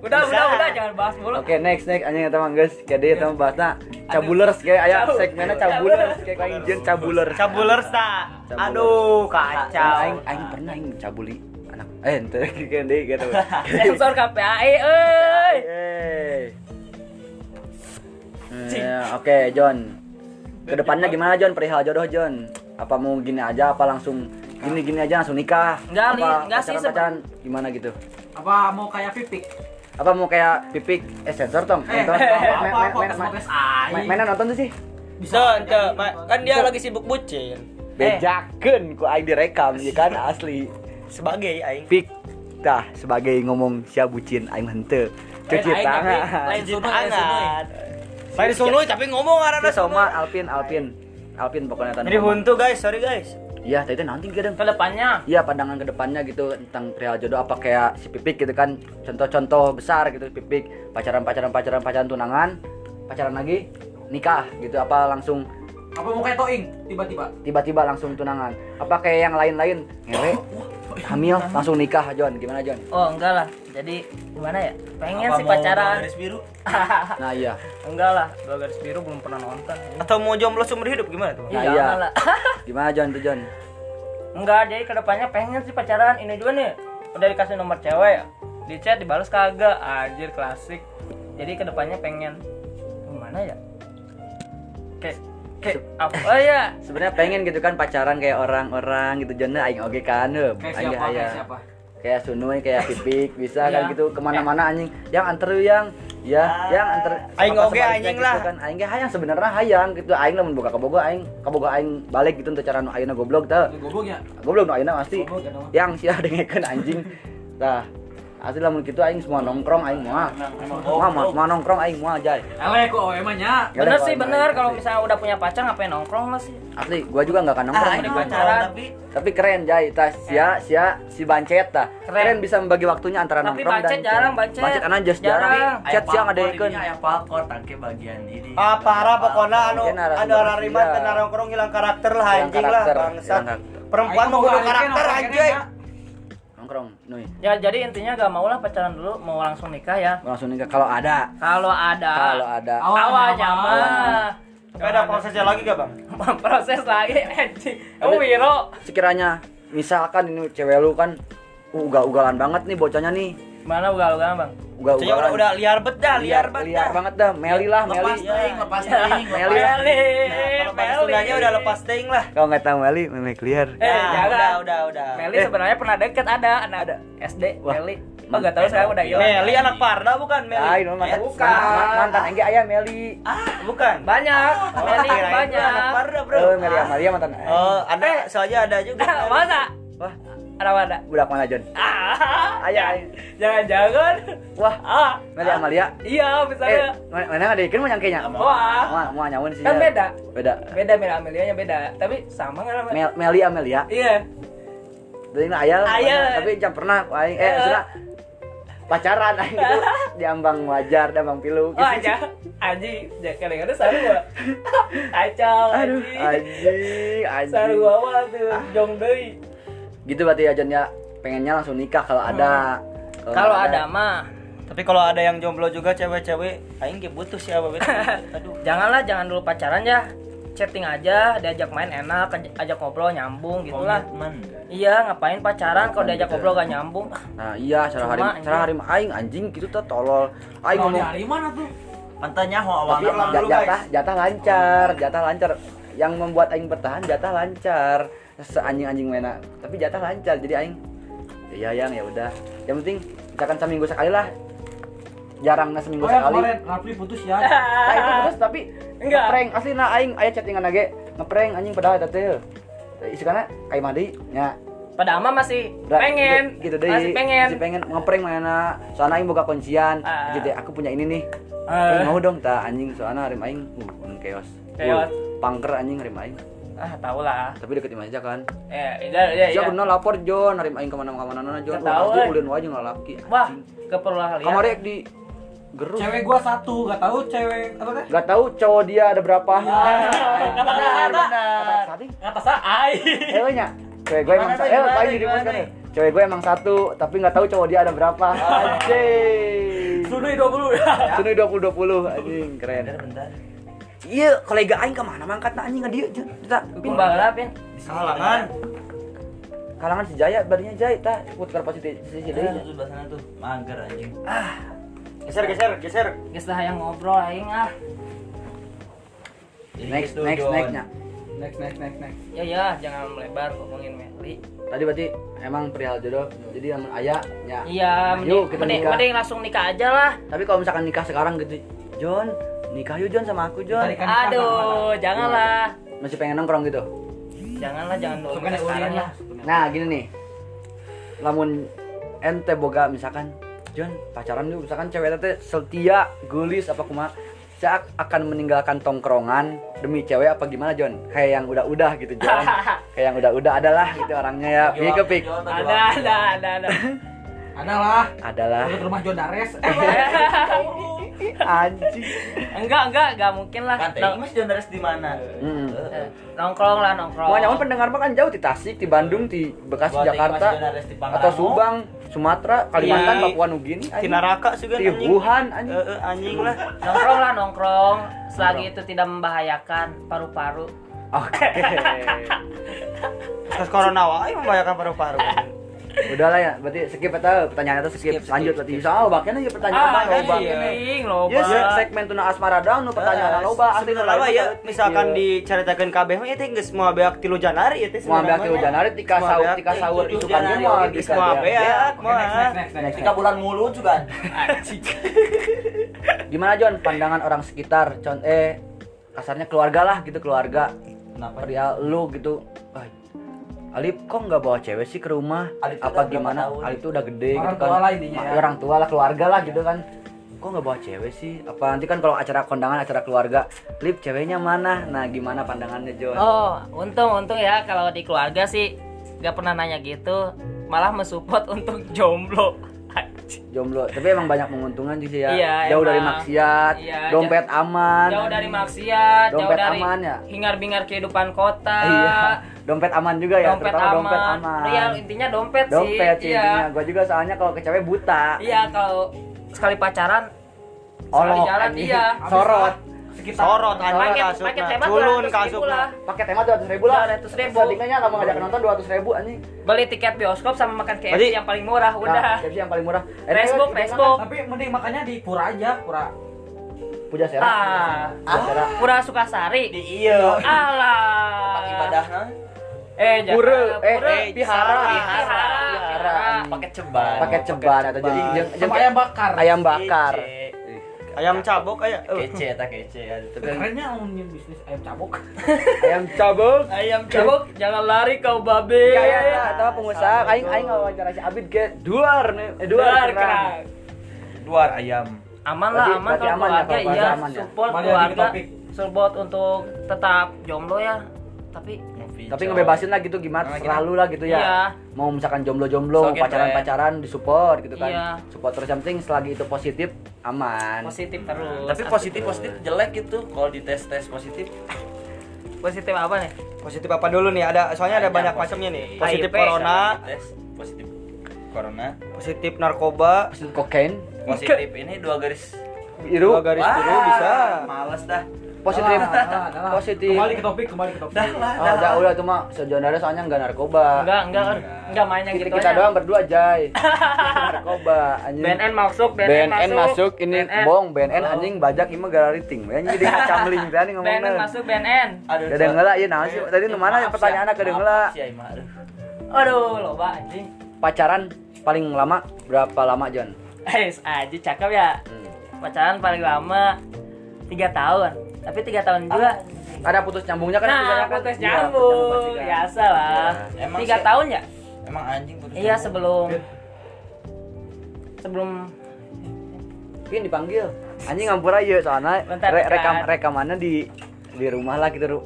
udah Bisa. udah udah jangan bahas mulu Oke, next next anjing eta mah geus kayak dia eta mah bahasna cabulers kayak aya Cabu- segmennya cabulers kayak kayak jeung cabulers. Cabulers tak. Cabulers. Aduh, kacau. Aing aing pernah aing cabuli anak eh ente kayak deui gitu. sensor KPAI euy Eh. Ya, oke John. Ke depannya gimana John perihal jodoh John? apa mau gini aja apa langsung gini gini aja langsung nikah. Enggak, apa Enggak sih, pacaran, pacaran gimana gitu? Apa mau kayak pipik? apa mau kayak pipik? Eh sensor tong Eh, nonton. mainan nonton tuh sih. Bisa, ma- kan dia lagi sibuk bucin. bejaken ku aing direkam ya kan asli. Sebagai aing. pik dah sebagai ngomong sia bucin aing hente cuci Lain aing, tangan. lain lain tangan. Main sono tapi ngomong arana sama Alpin Alpin. Alpin pokoknya tadi Jadi huntu guys, sorry guys. Iya tadi nanti kadang ke depannya? Iya pandangan ke depannya gitu tentang perihal jodoh apa kayak si Pipik gitu kan. Contoh-contoh besar gitu Pipik. Pacaran pacaran pacaran pacaran tunangan. Pacaran lagi nikah gitu apa langsung. Apa mau kayak toing? Tiba-tiba? tiba-tiba langsung tunangan. Apa kayak yang lain-lain? Ngewe? Hamil langsung nikah John gimana John oh enggak lah jadi gimana ya pengen Apa sih mau pacaran garis biru nah iya enggak lah dua garis biru belum pernah nonton Atau mau jomblo seumur hidup gimana tuh? Nah, Iya, iya. jangan lah. gimana John tuh John enggak jadi ke depannya pengen sih pacaran ini juga nih udah dikasih nomor cewek di chat dibalas kagak anjir klasik jadi ke depannya pengen gimana ya kayak kayak apa ya sebenarnya pengen gitu kan pacaran kayak orang-orang gitu John aing oge kan heuh. Kayak siapa? aya. Kayak siapa? Kayak Sunuy kayak Pipik bisa Iya. kan gitu ke mana-mana anjing. Yang anter yang ya yang anter Aing oge sebaliknya anjing gitu lah. kan. Aing ge hayang sebenarnya hayang gitu. Aing lamun boga kaboga aing kaboga aing balik gitu untuk cara nu ayeuna goblok teh Goblok ya. goblok nu ayeuna pasti. Ya, yang sia dengekeun anjing. Tah asli lamun kitu aing semua nongkrong aing moal moal moal nongkrong aing moal jay. Ele kok emangnya. bener sih bener. kalau misalnya udah punya pacar ngapain nongkrong lah sih asli gua juga nggak akan nongkrong ah pacaran tapi tapi keren jay tas sia sia si bancet tah Keren. keren. bisa membagi waktunya antara Tapi nongkrong bancet dan jarang, bancet. bancet anak just jarang, Jarang. chat siang ada ikon ikon ayah palkor tangke bagian ini Ah parah pokoknya anu Mungkin narasumber ada orang ribat dia. dan nongkrong hilang karakter lah anjing lah bangsat. hilang karakter. Perempuan mau karakter nongkrong anjing. kayaknya. nongkrong nuy ya jadi intinya gak mau lah pacaran dulu mau langsung nikah ya langsung nikah kalau ada kalau ada kalau ada Awalnya mah Tapi ada prosesnya lagi gak bang? proses lagi anjing oh Wiro sekiranya misalkan ini cewek lu kan ugal-ugalan banget nih bocahnya nih mana ugal ugal bang ugal Kayaknya udah, udah liar bet dah, liar bet liar dah. banget dah Meli lah Meli lepas ting lepas ting Meli. lepas Meli Sundanya udah lepas ting lah. kalau nggak tahu Meli memek liar Eh, Nah, jangan. udah, udah, udah. Meli Eh. sebenarnya pernah deket ada anak ada SD Wah. Meli oh gak tahu saya udah hilang. Meli anak Parda bukan Meli? Lain mantan bukan. mantan- enggak ayah Meli. Bukan. banyak. Meli Kirain itu banyak. Anak Parda bro. oh Meli Amalia mantan Oh, ada soalnya ada juga. masa? Wah. Ada mana budak mana John? Ah. Ayah ayah. jangan jangan wah. Ah. Meli Amalia? Iya eh misalnya mana mana ada ikan mau nyangkenya wah. Mau mau nyawin sih kan beda. Beda. Beda Meli Amelianya beda. Tapi sama kan namanya? Mel, Meli Amelia. Iya. Dari ini ayah, Ayah. tapi jam pernah aing eh Eh. Pacaran aing gitu diambang wajar, diambang pilu oh aja anjing. Jangan kadang-kadang saru gua kacau Aduh, anjing. anjing, saru anjing. awal tuh jong deui. Gitu berarti ya Jon ya, pengennya langsung nikah kalau ada. kalau nggak ada mah Tapi kalau ada yang jomblo juga cewek-cewek, aing ge butuh sih apa bet. Aduh. janganlah jangan dulu pacaran ya chatting aja diajak main enak aj- ajak ngobrol nyambung gitulah komitmen iya ngapain pacaran kalau diajak ngobrol gak nyambung Nah, iya, cara hari cara hari aing anjing gitu tuh tolol. Aing ngomong di mana tuh? Mantannya ho awal tapi jatah jatah lancar, jatah lancar. Yang membuat aing bertahan jatah lancar. Seanjing-anjing mana, tapi jatah lancar. Jadi aing ya yang ya udah. Yang penting misalkan seminggu sekali lah. Jarang seminggu Oh ya sekali. kemarin Rafli putus ya. Nah itu terus tapi Enggak. ngeprank. Asli nah aing aya chattingan lagi ngeprank anjing padahal eta teh. Isikana kayak mandi nya. Pada ama masih pengen. gitu deh. Masih pengen masih pengen. ngeprank mana soalnya aing boga kuncian. Ah. jadi aku punya ini nih. Eh, mau dong ta anjing. Soalnya harim aing uh chaos. Chaos. Uh, pangker anjing harim aing. Ah tau lah tapi deketin aja kan. Ya iya iya iya. Bener lapor John harim aing ke mana ke mana nana John Nggak tahu, eh. ulin wae jeung lalaki wah keperluan kamar di gerus Cewek gua satu, gak tahu cewek apa teh? Gak tahu cowok dia ada berapa. kata-kata. Tadi, kata saya ai eh nya. Cewek gue emang satu. Eh, paling di gimana kan. Cewek gue emang satu, tapi nggak tahu cowok dia ada berapa. Anjing. Sunui 20 ya. Sunui 20 20 anjing keren. bentar bentar Iya, kolega aing ke mana mangkat anjing dia kita pimbal lah pin Kalangan. kalangan si Jaya badinya Jaya tah putar positif si Jaya. sana tuh mager anjing Geser, geser, geser. geus lah yang ngobrol aing ah Next gitu, next next nya. Next next next next. Ya ya, jangan melebar ngomongin Meli. Tadi berarti emang perihal jodoh. Jadi yang ayah ya. Iya, yuk mending, kita mending, nikah. mending langsung nikah aja lah. Tapi kalau misalkan nikah sekarang gitu, John, nikah yuk John sama aku John. Aduh, janganlah. Masih pengen nongkrong gitu. Janganlah, jangan dulu sekarang lah. Nah, gini nih. Lamun ente boga misalkan John pacaran yuk misalkan cewek teh setia, gelis apa kumaha. Saya akan meninggalkan tongkrongan demi cewek apa gimana John? Kayak yang udah-udah gitu John. Kayak yang udah-udah adalah gitu orangnya ya. Pik ke pik. Ada, ada, ada, ada. Ada lah. Adalah Ke rumah John Dares. anjing. enggak, enggak, enggak mungkin lah. Kan Nong- Mas Jonares di mana? Mm. eh, nongkrong lah, nongkrong. Mau nyaman pendengar mah kan jauh di Tasik, di Bandung, di Bekasi, Buat Jakarta, atau Subang, Sumatera, Kalimantan, Iya. Papua Nugini, Di anjing. Naraka juga di Wuhan, anjing. Eh, eh, anjing lah. Nongkrong lah, nongkrong. Selagi itu tidak membahayakan paru-paru. Oke. Terus corona wae membahayakan paru-paru. Udah lah ya, berarti skip atau pertanyaan itu skip. Skip, Lanjut skip, berarti. Soalnya lobakan aja pertanyaan Ah, apa loba. iya. loba. Ya, se- segmen tuna asmara doang nu pertanyaan loba asli Sebenarnya ya misalkan iya. diceritakan kabeh mah itu geus moal beak tilu janari itu mau ambil ke janari tika Mau sahur beak, tika sahur itu kan Januari, semua Geus moal beak moal. Tiga bulan mulu juga. Gimana John pandangan orang sekitar? Con eh kasarnya keluarga lah gitu keluarga. Kenapa? Perihal lu gitu. Ah, Alip kok nggak bawa cewek sih ke rumah? Alip Apa gimana? tahun? Alip tuh udah gede Orang gitu kan. tua lah intinya ya. Orang tua lah keluarga lah gitu kan. Kok nggak bawa cewek sih? Apa nanti kan kalau acara kondangan acara keluarga, Lip ceweknya mana? Nah gimana pandangannya John? Oh, untung untung ya kalau di keluarga sih nggak pernah nanya gitu, malah mensupport untuk jomblo. Jomblo, tapi emang banyak menguntungkan sih ya. Iya, jauh dari emang. maksiat, Iya, dompet aman. Jauh dari maksiat, jauh Dompet dari aman ya? hingar-bingar kehidupan kota. Iya, dompet aman juga ya, Dompet terutama aman. dompet aman. Iya, intinya dompet, dompet sih. sih Iya. intinya. Gua juga soalnya kalau ke cewek buta. Iya, kalau sekali pacaran sekali jalan anjing. iya. Sorot. Sekitar Sorot Paket- anjing paket hemat Culun 200.000 kasutna. lah. Pakai tema 200 ribu lah. 200 ribu. Seandainya kamu ngajak nonton 200 ribu anjing. Beli tiket bioskop sama makan KFC Berarti- yang paling murah udah. Nah, KFC yang paling murah. Eh, Facebook, Facebook. Tapi mending makanya di pura aja, pura. Puja Sera. Ah, Puja Sera. Pura Sukasari. Di iya. Alah. Ibadahna Eh, jangan. Pura, eh, Pura. eh, pihara. Pihara. Pihara. pakai ceban. Pakai ceban atau jadi jeung- ayam bakar. ayam bakar. Kece. Ayam cabok aya. Eh, Kece tak kece. Tapi Kerennya ngomongin bisnis ayam cabok. ayam cabuk. Ayam cabuk, jangan lari kau babe. Ya ya ya, atau pengusaha aing aing wawancara si Abid ke duar nih. Eh, duar Duar kerang. Luar ayam. Aman lah, aman kalau aman ya, keluarga iya, aman ya? support ke keluarga, topik. support untuk tetap jomblo ya. Tapi Tapi ngebebasin lah gitu gimana Nah, selalu lah gitu ya. Iya. Mau misalkan jomblo-jomblo, So, gitu, pacaran-pacaran disupport gitu kan. Iya. Support terus yang penting selagi itu positif aman. positif terus. Tapi positif positif jelek gitu kalau dites tes positif. Positif apa nih? Positif apa dulu nih? Ada soalnya ada banyak macamnya nih. Positif corona, Tes positif corona. positif narkoba, Positif kokain, Positif ini dua garis. biru, dua garis biru bisa. Males dah. Positif. Dah dah. Positif. Kembali ke topik, kembali ke topik. Dah lah, Oh, udah udah itu mah sejonarnya soalnya enggak narkoba. Enggak, enggak kan. Enggak main yang Kita, gitu kita aja. doang berdua jay. narkoba anjing. BNN masuk, BNN, BNN masuk ini BNN. bong BNN anjing bajak ini mah gara riting anjing jadi ngacamling teh nih BNN masuk, BNN. Aduh. Gak dengeula ieu naon sih tadi mana kedengeula. Maaf, Sia, Ima. Aduh. Loba anjing. Pacaran paling lama berapa lama John? Eh, aja cakep ya. Hmm. Pacaran paling lama 3 tahun. Tapi 3 tahun juga. Ada putus nyambungnya kan Nah, kan? putus nyambung. kan. Biasa lah. Emang 3 sih- tahun ya? Emang anjing putus Iya, nyambung. sebelum sebelum Ini dipanggil. Anjing ngampura ieu soalnya re- rekam rekamannya di di rumah lah gitu.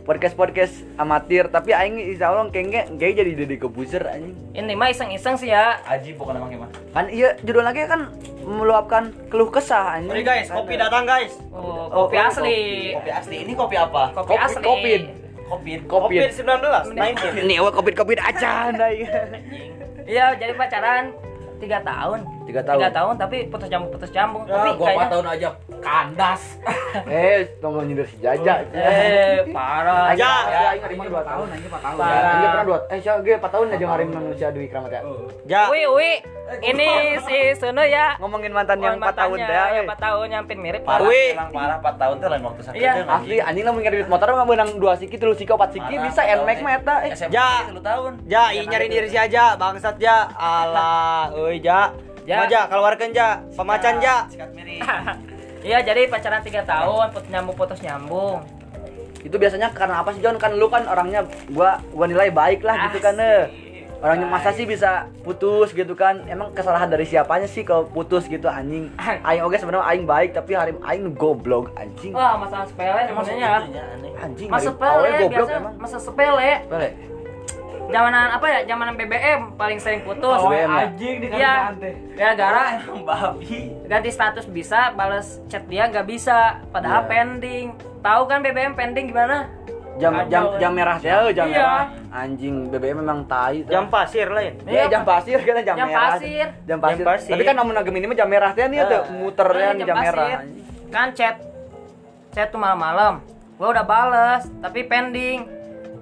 Podcast podcast amatir tapi aing insya Allah kayaknya kayak jadi Deddy Kebuser anjing ini mah iseng-iseng sih ya. Aji bukan nama gimana? kan iya judul lagi kan meluapkan keluh kesah anjing Mari guys, kopi datang guys. Oh, Oh, kopi oh, asli. Kopi asli. Ini kopi apa? Kopi Kopi- asli. kopi. Kopi. Kopi Kopi 19, 19. ini awal covid covid aja nah, iya. Iya, jadi pacaran tiga tahun Tiga tahun. tiga tahun tapi putus nyambung putus nyambung Ya, tapi gua 4 kayaknya tahun aja kandas. Eh, tolong nyindir si Jaja. eh parah Ja. Ya, ngaring Ini dua 4 tahun aja 4 tahun. Parah. Ya, Iya pernah dua. Eh, siapa ge 4 tahun aja ngaring manusia Dwi Kramat ya. Ja. Wi, wi, ini si Suno ya. Ngomongin mantan yang 4 tahun teh. yang eh. 4 tahun yang mirip. Parah, emang parah 4 tahun tuh lain waktu sakit Iya. Asli anjing lamun ngari motor mah menang 2 siki, 3 siki, 4 siki bisa empat NMAX eh. mah eta. SMP Ja. 10 tahun. Ja, i nyari diri si aja, bangsat ja. Alah, euy ja. Ja. Ja, keluarkan ja. Pemacan ja. Sikat miring. Iya, jadi pacaran 3 tahun, putus nyambung putus nyambung. Itu biasanya karena apa sih John? Kan lu kan orangnya gua gua nilai baik lah gitu kan eh. Orangnya masa sih bisa putus gitu kan? Emang kesalahan dari siapanya sih kalau putus gitu anjing? Aing oke sebenarnya aing baik tapi hari aing goblok anjing. Wah, masalah sepele segitunya, aneh. Anjing. Masa sepele goblok biasa emang. masa sepele. Sepele. Zamanan apa ya? Zamanan BBM paling sering putus. Oh, ya? anjing di Iya. teh. Gara-gara Emang babi. ganti status bisa, balas chat dia nggak bisa, padahal Iya. pending. Tahu kan BBM pending gimana? Jam jam Kacau. jam merah eh, jam Iya. merah. Anjing BBM memang tai. tuh. Jam pasir lain. Ya, jam pasir kan jam, Jam merah. pasir. Jam pasir. Jam pasir. Tapi kan namun agak ini mah jam merah teh nih tuh Ah. muternya Iya, jam, merah. pasir. anjing. Kan chat chat tuh malam-malam. Gua udah bales, tapi pending.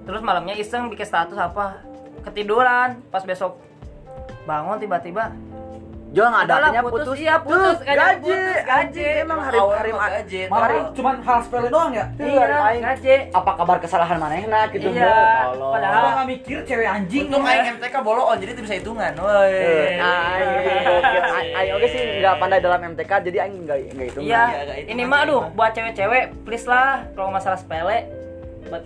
Terus malamnya iseng bikin status apa? Ketiduran, pas besok bangun tiba-tiba Jual nggak ada artinya putus, putus. iya, putus. Tuh, Gaji, gaji, putus, gaji. Emang hari Awal hari mah gaji. hari Malah cuman hal sepele doang ya. Iya, hari aing. gaji. apa kabar kesalahan manehna gitu Iya, padahal- Gua nggak mikir cewek anjing. Untung aing MTK boloon jadi itu bisa hitungan. Woi. Eh, aing oke sih nggak pandai dalam MTK jadi aing nggak nggak itu Iya, Iya, ini mah aduh buat cewek-cewek please lah kalau masalah sepele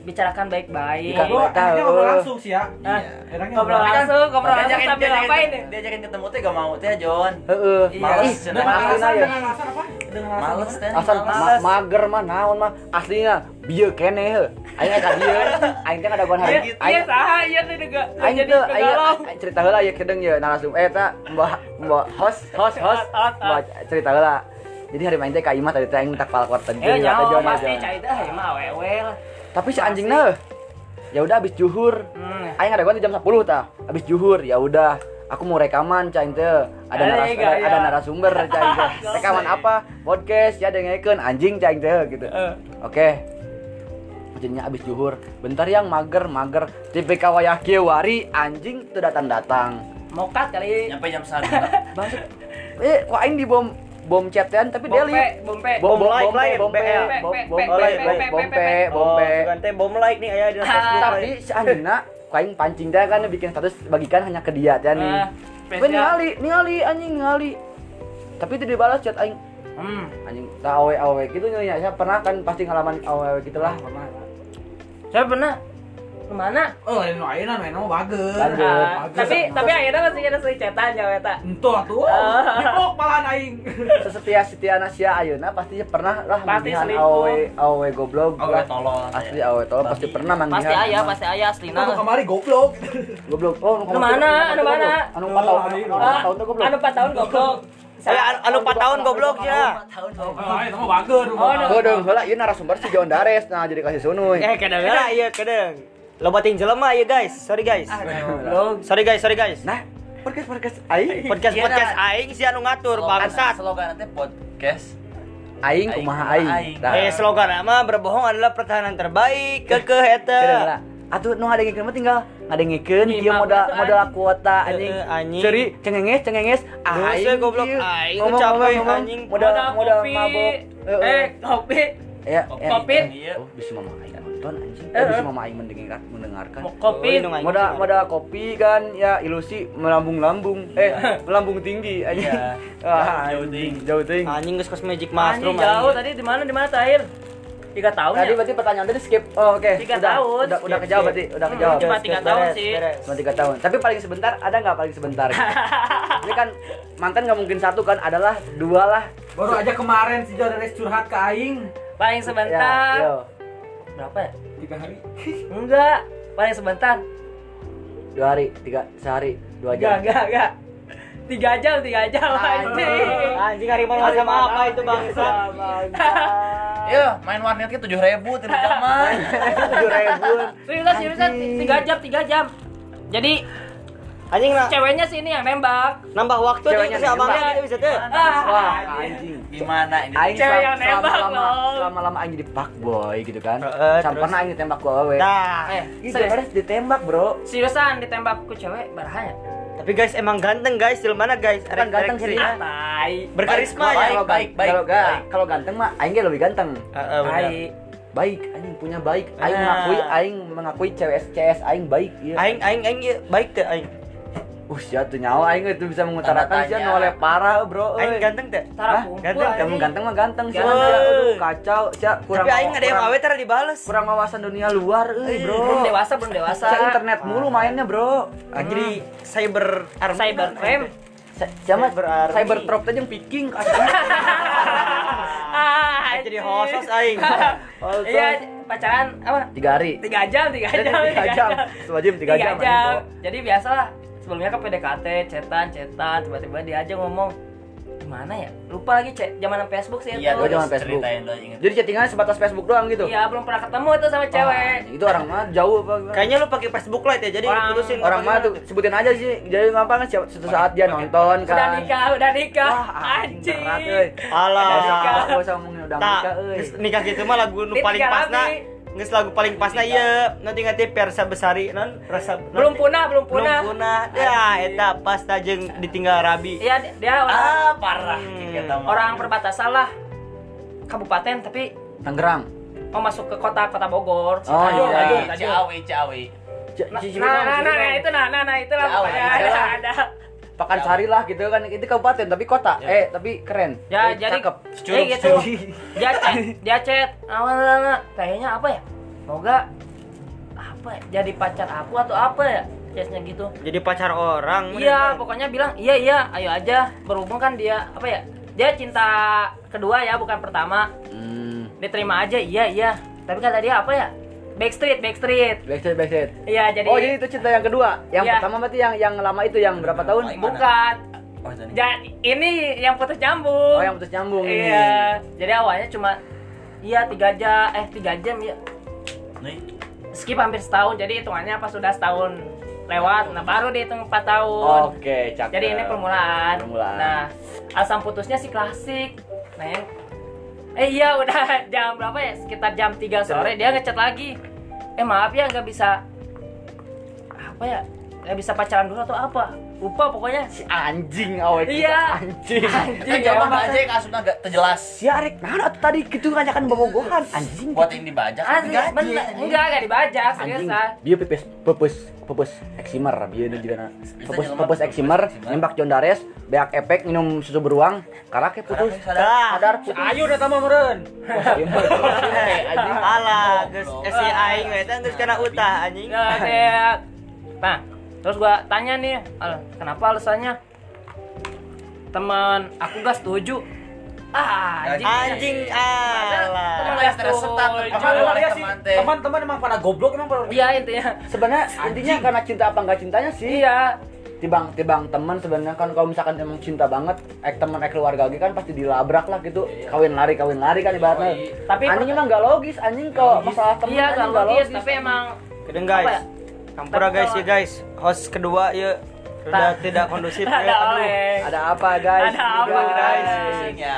bicarakan baik-baik. Tahu. enaknya ngobrol langsung sih ya. Ah, Enaknya ngobrol langsung, ngobrol langsung sambil ngapain nih? Diajakin ketemu teh gak mau teh John. heeh Iya. Males, cenah. Dengan alasan, ya dengan alasan apa? Dengan alasan teh. males. mager mah naon mah aslinya bieu kene heuh aing ka dieu aing teh ngadaguan hari Iya, iya aing saha iya tuh juga. aing Jadi teu aing cerita heula ya kedeng ya narasum eh ta mbah mbah host host host mbah cerita heula jadi hari main teh ka imah tadi teh aing minta kepala kuat tadi Eh, nyawa Jon, pasti Jon. cai teh ya mah awewe lah. Tapi si anjingna ya udah habis juhur. Hmm. aing ngadaguan di jam 10 tah habis juhur ya udah. Aku mau rekaman cain teh ada Eh, naras gaya. ada, ada narasumber cain teh rekaman apa? Podcast ya dengekeun anjing cain teh gitu. Eh. oke. Jadinya abis juhur. Bentar yang mager mager. TPK wayah kieu wari anjing teu datang datang Mokat kali. Nyampe jam 1. bangsat eh kok aing di bom bom chatan tapi dia Bompe, lihat bompe. bom bom like, bompe like, bompe BL. bom Pe- bompe pe- pe- bom pe- bompe pe- bompe Oh, teh bom like nih aya di Facebook. tapi lain. si anjingna kok aing pancing teh kan bikin status bagikan hanya ke dia teh nih Ah, Gue spesial. ningali, ningali anjing ningali. Tapi itu dibalas chat aing. Hmm. Anjing tak awe awe gitu nya. Saya pernah kan pasti ngalaman awe awe gitulah. Pernah. Saya pernah ke mana? Oh, lain ayeuna nu emang bagus. Tapi tapi akhirnya masih ada sering cetan ya eta. Entuh atuh. Ah. Dipok malahan aing. Sesetia setia nasia ayeuna pasti pernah lah Pasti selingkuh. awe awe goblok. Awe tolol. Asli awe tolol pasti pernah manggihan. Pasti aya, pasti aya aslina. Anu kemari goblok. Goblok. Oh, Anu mana? Anu mana? Anu 4 tahun. Anu Oh, 4 tahun tuh goblok. Anu 4 tahun goblok. Saya anu- anu 4 tahun goblok ya. Oh, itu mah bagus. Oh, heula ieu narasumber si John Dares nah jadi kasih sunuy. Eh, kedengeran. Nah, iya kadang. Lobatin jelema ya guys. Sorry guys. Sorry guys, sorry guys. Nah, podcast podcast aing Podcast Iya, podcast nah. aing si anu ngatur bangsat. Slogan nanti podcast. aing Aing kumaha aing. aing. Tah. Eh slogan mah berbohong adalah pertahanan terbaik. Kekeh eta. Atuh nu ngadengikeun mah tinggal ngadengikeun ieu mah modal modal kuota anjing. Anjing. Seri cengenges cengenges Dosa, goblok. Aing Ngomong, capek, ngomong, ngomong. anjing. Modal modal mabok. Eh, kopi. Ya, ya. kopi. Iya. Oh, bisa mama aing nonton anjing. Eh, Eh, bisa eh. mama aing mendengarkan mendengarkan. Kopi. Oh, ini Modal modal kopi kan ya ilusi melambung-lambung. Eh, melambung tinggi anjing. Iya. Wah, Jauh anjing, ting. jauh ting. Anjing geus kos magic Anjing mushroom jauh anjing. tadi di mana di mana terakhir? 3 tahun Tadi ya? berarti pertanyaan tadi skip. Oh, oke. Tiga Udah, tahun. Udah, udah Skip, kejawab skip. berarti, udah Hmm, kejawab. cuma tiga tahun beres, sih. beres. Cuma tiga tahun. Tapi paling sebentar ada nggak paling sebentar? Ini kan mantan nggak mungkin satu kan, adalah dua lah. Baru aja kemarin si Jodares curhat ke aing. Paling Ya, sebentar. yo. Berapa ya? Tiga hari. Enggak. Paling sebentar. Dua hari, tiga, sehari, dua jam. enggak, enggak. Tiga jam, tiga jam anjing. Anjing harimau macam apa itu bangsat? Iya, main warnetnya tujuh ribu tidak zaman. Tujuh ribu. Seriusan, seriusan, tiga jam, tiga jam. Jadi Anjing na Ceweknya sih ini yang nembak. nambah waktu Ceweknya si abangnya gitu bisa tuh. Ah, Wah, anjing. anjing. Gimana ini? Aing Cewek yang nembak, lama, loh. selama lama aing jadi fuckboy gitu kan. Terus? pernah aing ditembak ku awewe. Nah, Eh, serius. harus ditembak, Bro. Seriusan ditembak ku cewek barahanya. tapi guys emang ganteng guys, di mana guys? Kan ganteng sih. Berkarisma Baik, ya. Kalau baik, baik, Kalau kalau ganteng mah aing ge lebih ganteng. Heeh. Baik. Baik, aing punya baik. Aing mengakui aing mengakui cewek CS aing baik iya. Aing aing aing ieu baik teh aing. Uh, sia tuh nyawa aing itu bisa mengutarakan sia tanya. noleh parah, Bro. Aing ganteng teh. Tara Ganteng. Kamu ganteng mah ganteng sia. Aduh, kacau, sia kurang. Tapi aing ada yang kurang- awe tara dibales. kurang wawasan dunia luar, euy, Bro. Belum dewasa, belum dewasa. Sia internet mulu mainnya, Bro. Ah, jadi cyber army. Cybercrime. Sama Cyber cyber trop aja yang picking. Ah, jadi hosos aing. Iya, pacaran apa? Tiga hari. Tiga jam, tiga jam, Tiga jam. Sewajib tiga jam. anjing, Jadi biasalah sebelumnya ke PDKT, chatan, chatan, tiba-tiba dia aja ngomong gimana ya? Lupa lagi cek zaman Facebook sih Iya, itu. gua zaman Facebook. ceritain dong inget. Jadi chattingan sebatas Facebook doang gitu. Iya, belum pernah ketemu tuh sama cewek. Wah, itu orang mah jauh apa gimana? Kayaknya lu pakai Facebook Lite ya, jadi Orang- putusin orang mah tuh sebutin aja sih. Jadi ngapa kan suatu saat dia nonton kan. Udah nikah, udah nikah. Wah, anjing berat euy. Alah. Udah nikah, gua usah ngomongin udah nikah euy. nikah gitu mah lagu nu paling pasna. Geus lagu paling pasna ieu, nanti ngerti persa besari non rasa Belum punah, belum punah. Belum punah. Ya, eta pasna jeung ditinggal rabi. Iya, dia- orang, Ah, parah. Hmm. Orang perbatasan lah. Kabupaten tapi Tangerang. mau masuk ke kota kota Bogor. Oh, iya. Cianjur, Cianjur. Ciawi, Ciawi. Nah, nah, nah, nah, nah, itu nah, nah, nah, itu lah jauh. ada, Pekan Sari lah gitu kan. Itu kabupaten tapi kota. Ya. Eh, tapi keren. Ya, Eh, jadi cakep. eh gitu. Dia chat, dia chat. Awalnya kayaknya apa ya? Semoga apa ya? Jadi pacar aku atau apa ya? Chatnya gitu. Jadi pacar orang. Iya, pokoknya bilang iya iya, ayo aja. Berhubung kan dia apa ya? Dia cinta kedua ya, bukan pertama. Hmm. Diterima aja, iya iya. Tapi kata dia apa ya? Backstreet, backstreet. Backstreet, backstreet. Iya, jadi Oh, jadi itu cinta yang kedua. Yang Iya. pertama berarti yang yang lama itu yang berapa tahun? Gimana? bukan. Oh, nih. Ja- ini yang putus nyambung. Oh, yang putus nyambung ini. Iya. Jadi awalnya cuma iya tiga jam, eh tiga jam ya. Nih. Skip hampir setahun. Jadi hitungannya pas sudah setahun lewat, nah baru dihitung empat tahun. Oke, cakep. Jadi ini permulaan. Permulaan. Nah, asam putusnya sih klasik. Neng. Eh iya udah jam berapa ya? Sekitar jam 3 sore dia ngechat lagi. Eh maaf ya nggak bisa apa ya? Nggak bisa pacaran dulu atau apa? Lupa pokoknya. si anjing awet Iya. anjing. Anjing Eh, emang. aja kasusnya gak terjelas. Si Arek mana tuh tadi gitu ngajakan bobogohan anjing. Buat yang dibajak gaji, bener. anjing. Enggak, enggak dibajak, anjing. seriusan. Dia pepes pepes pepes eksimer dia juga Bisa pepes pepes eksimer nembak John Dares beak efek minum susu beruang karake putus Karake sadar. sadar putus Ayo udah tambah meren. Iya, anjing. Alah, geus si aing teh geus kana utah anjing. Ya, kayak Nah, terus gua tanya nih, Al, kenapa alasannya? Teman aku gak setuju. Ah, anjing. Anjing alah. Teman gak setuju. ya teh. Teman-teman emang pada goblok emang pada. Iya intinya. sebenarnya intinya karena cinta apa enggak cintanya sih Iya. tibang tibang teman sebenarnya kan kalau misalkan emang cinta banget ek teman ek keluarga lagi kan pasti dilabrak lah gitu kawin lari kawin lari kan ibaratnya Tapi anjing emang nggak logis anjing kalau masalah teman Iya, anjing gak nggak logis, tapi emang ya? guys. Kampura Tapi guys ya guys. Host kedua ya rada tidak kondusif ya. ada Aduh. oleh. ada apa guys Ada Ini apa, guys? Pusingnya.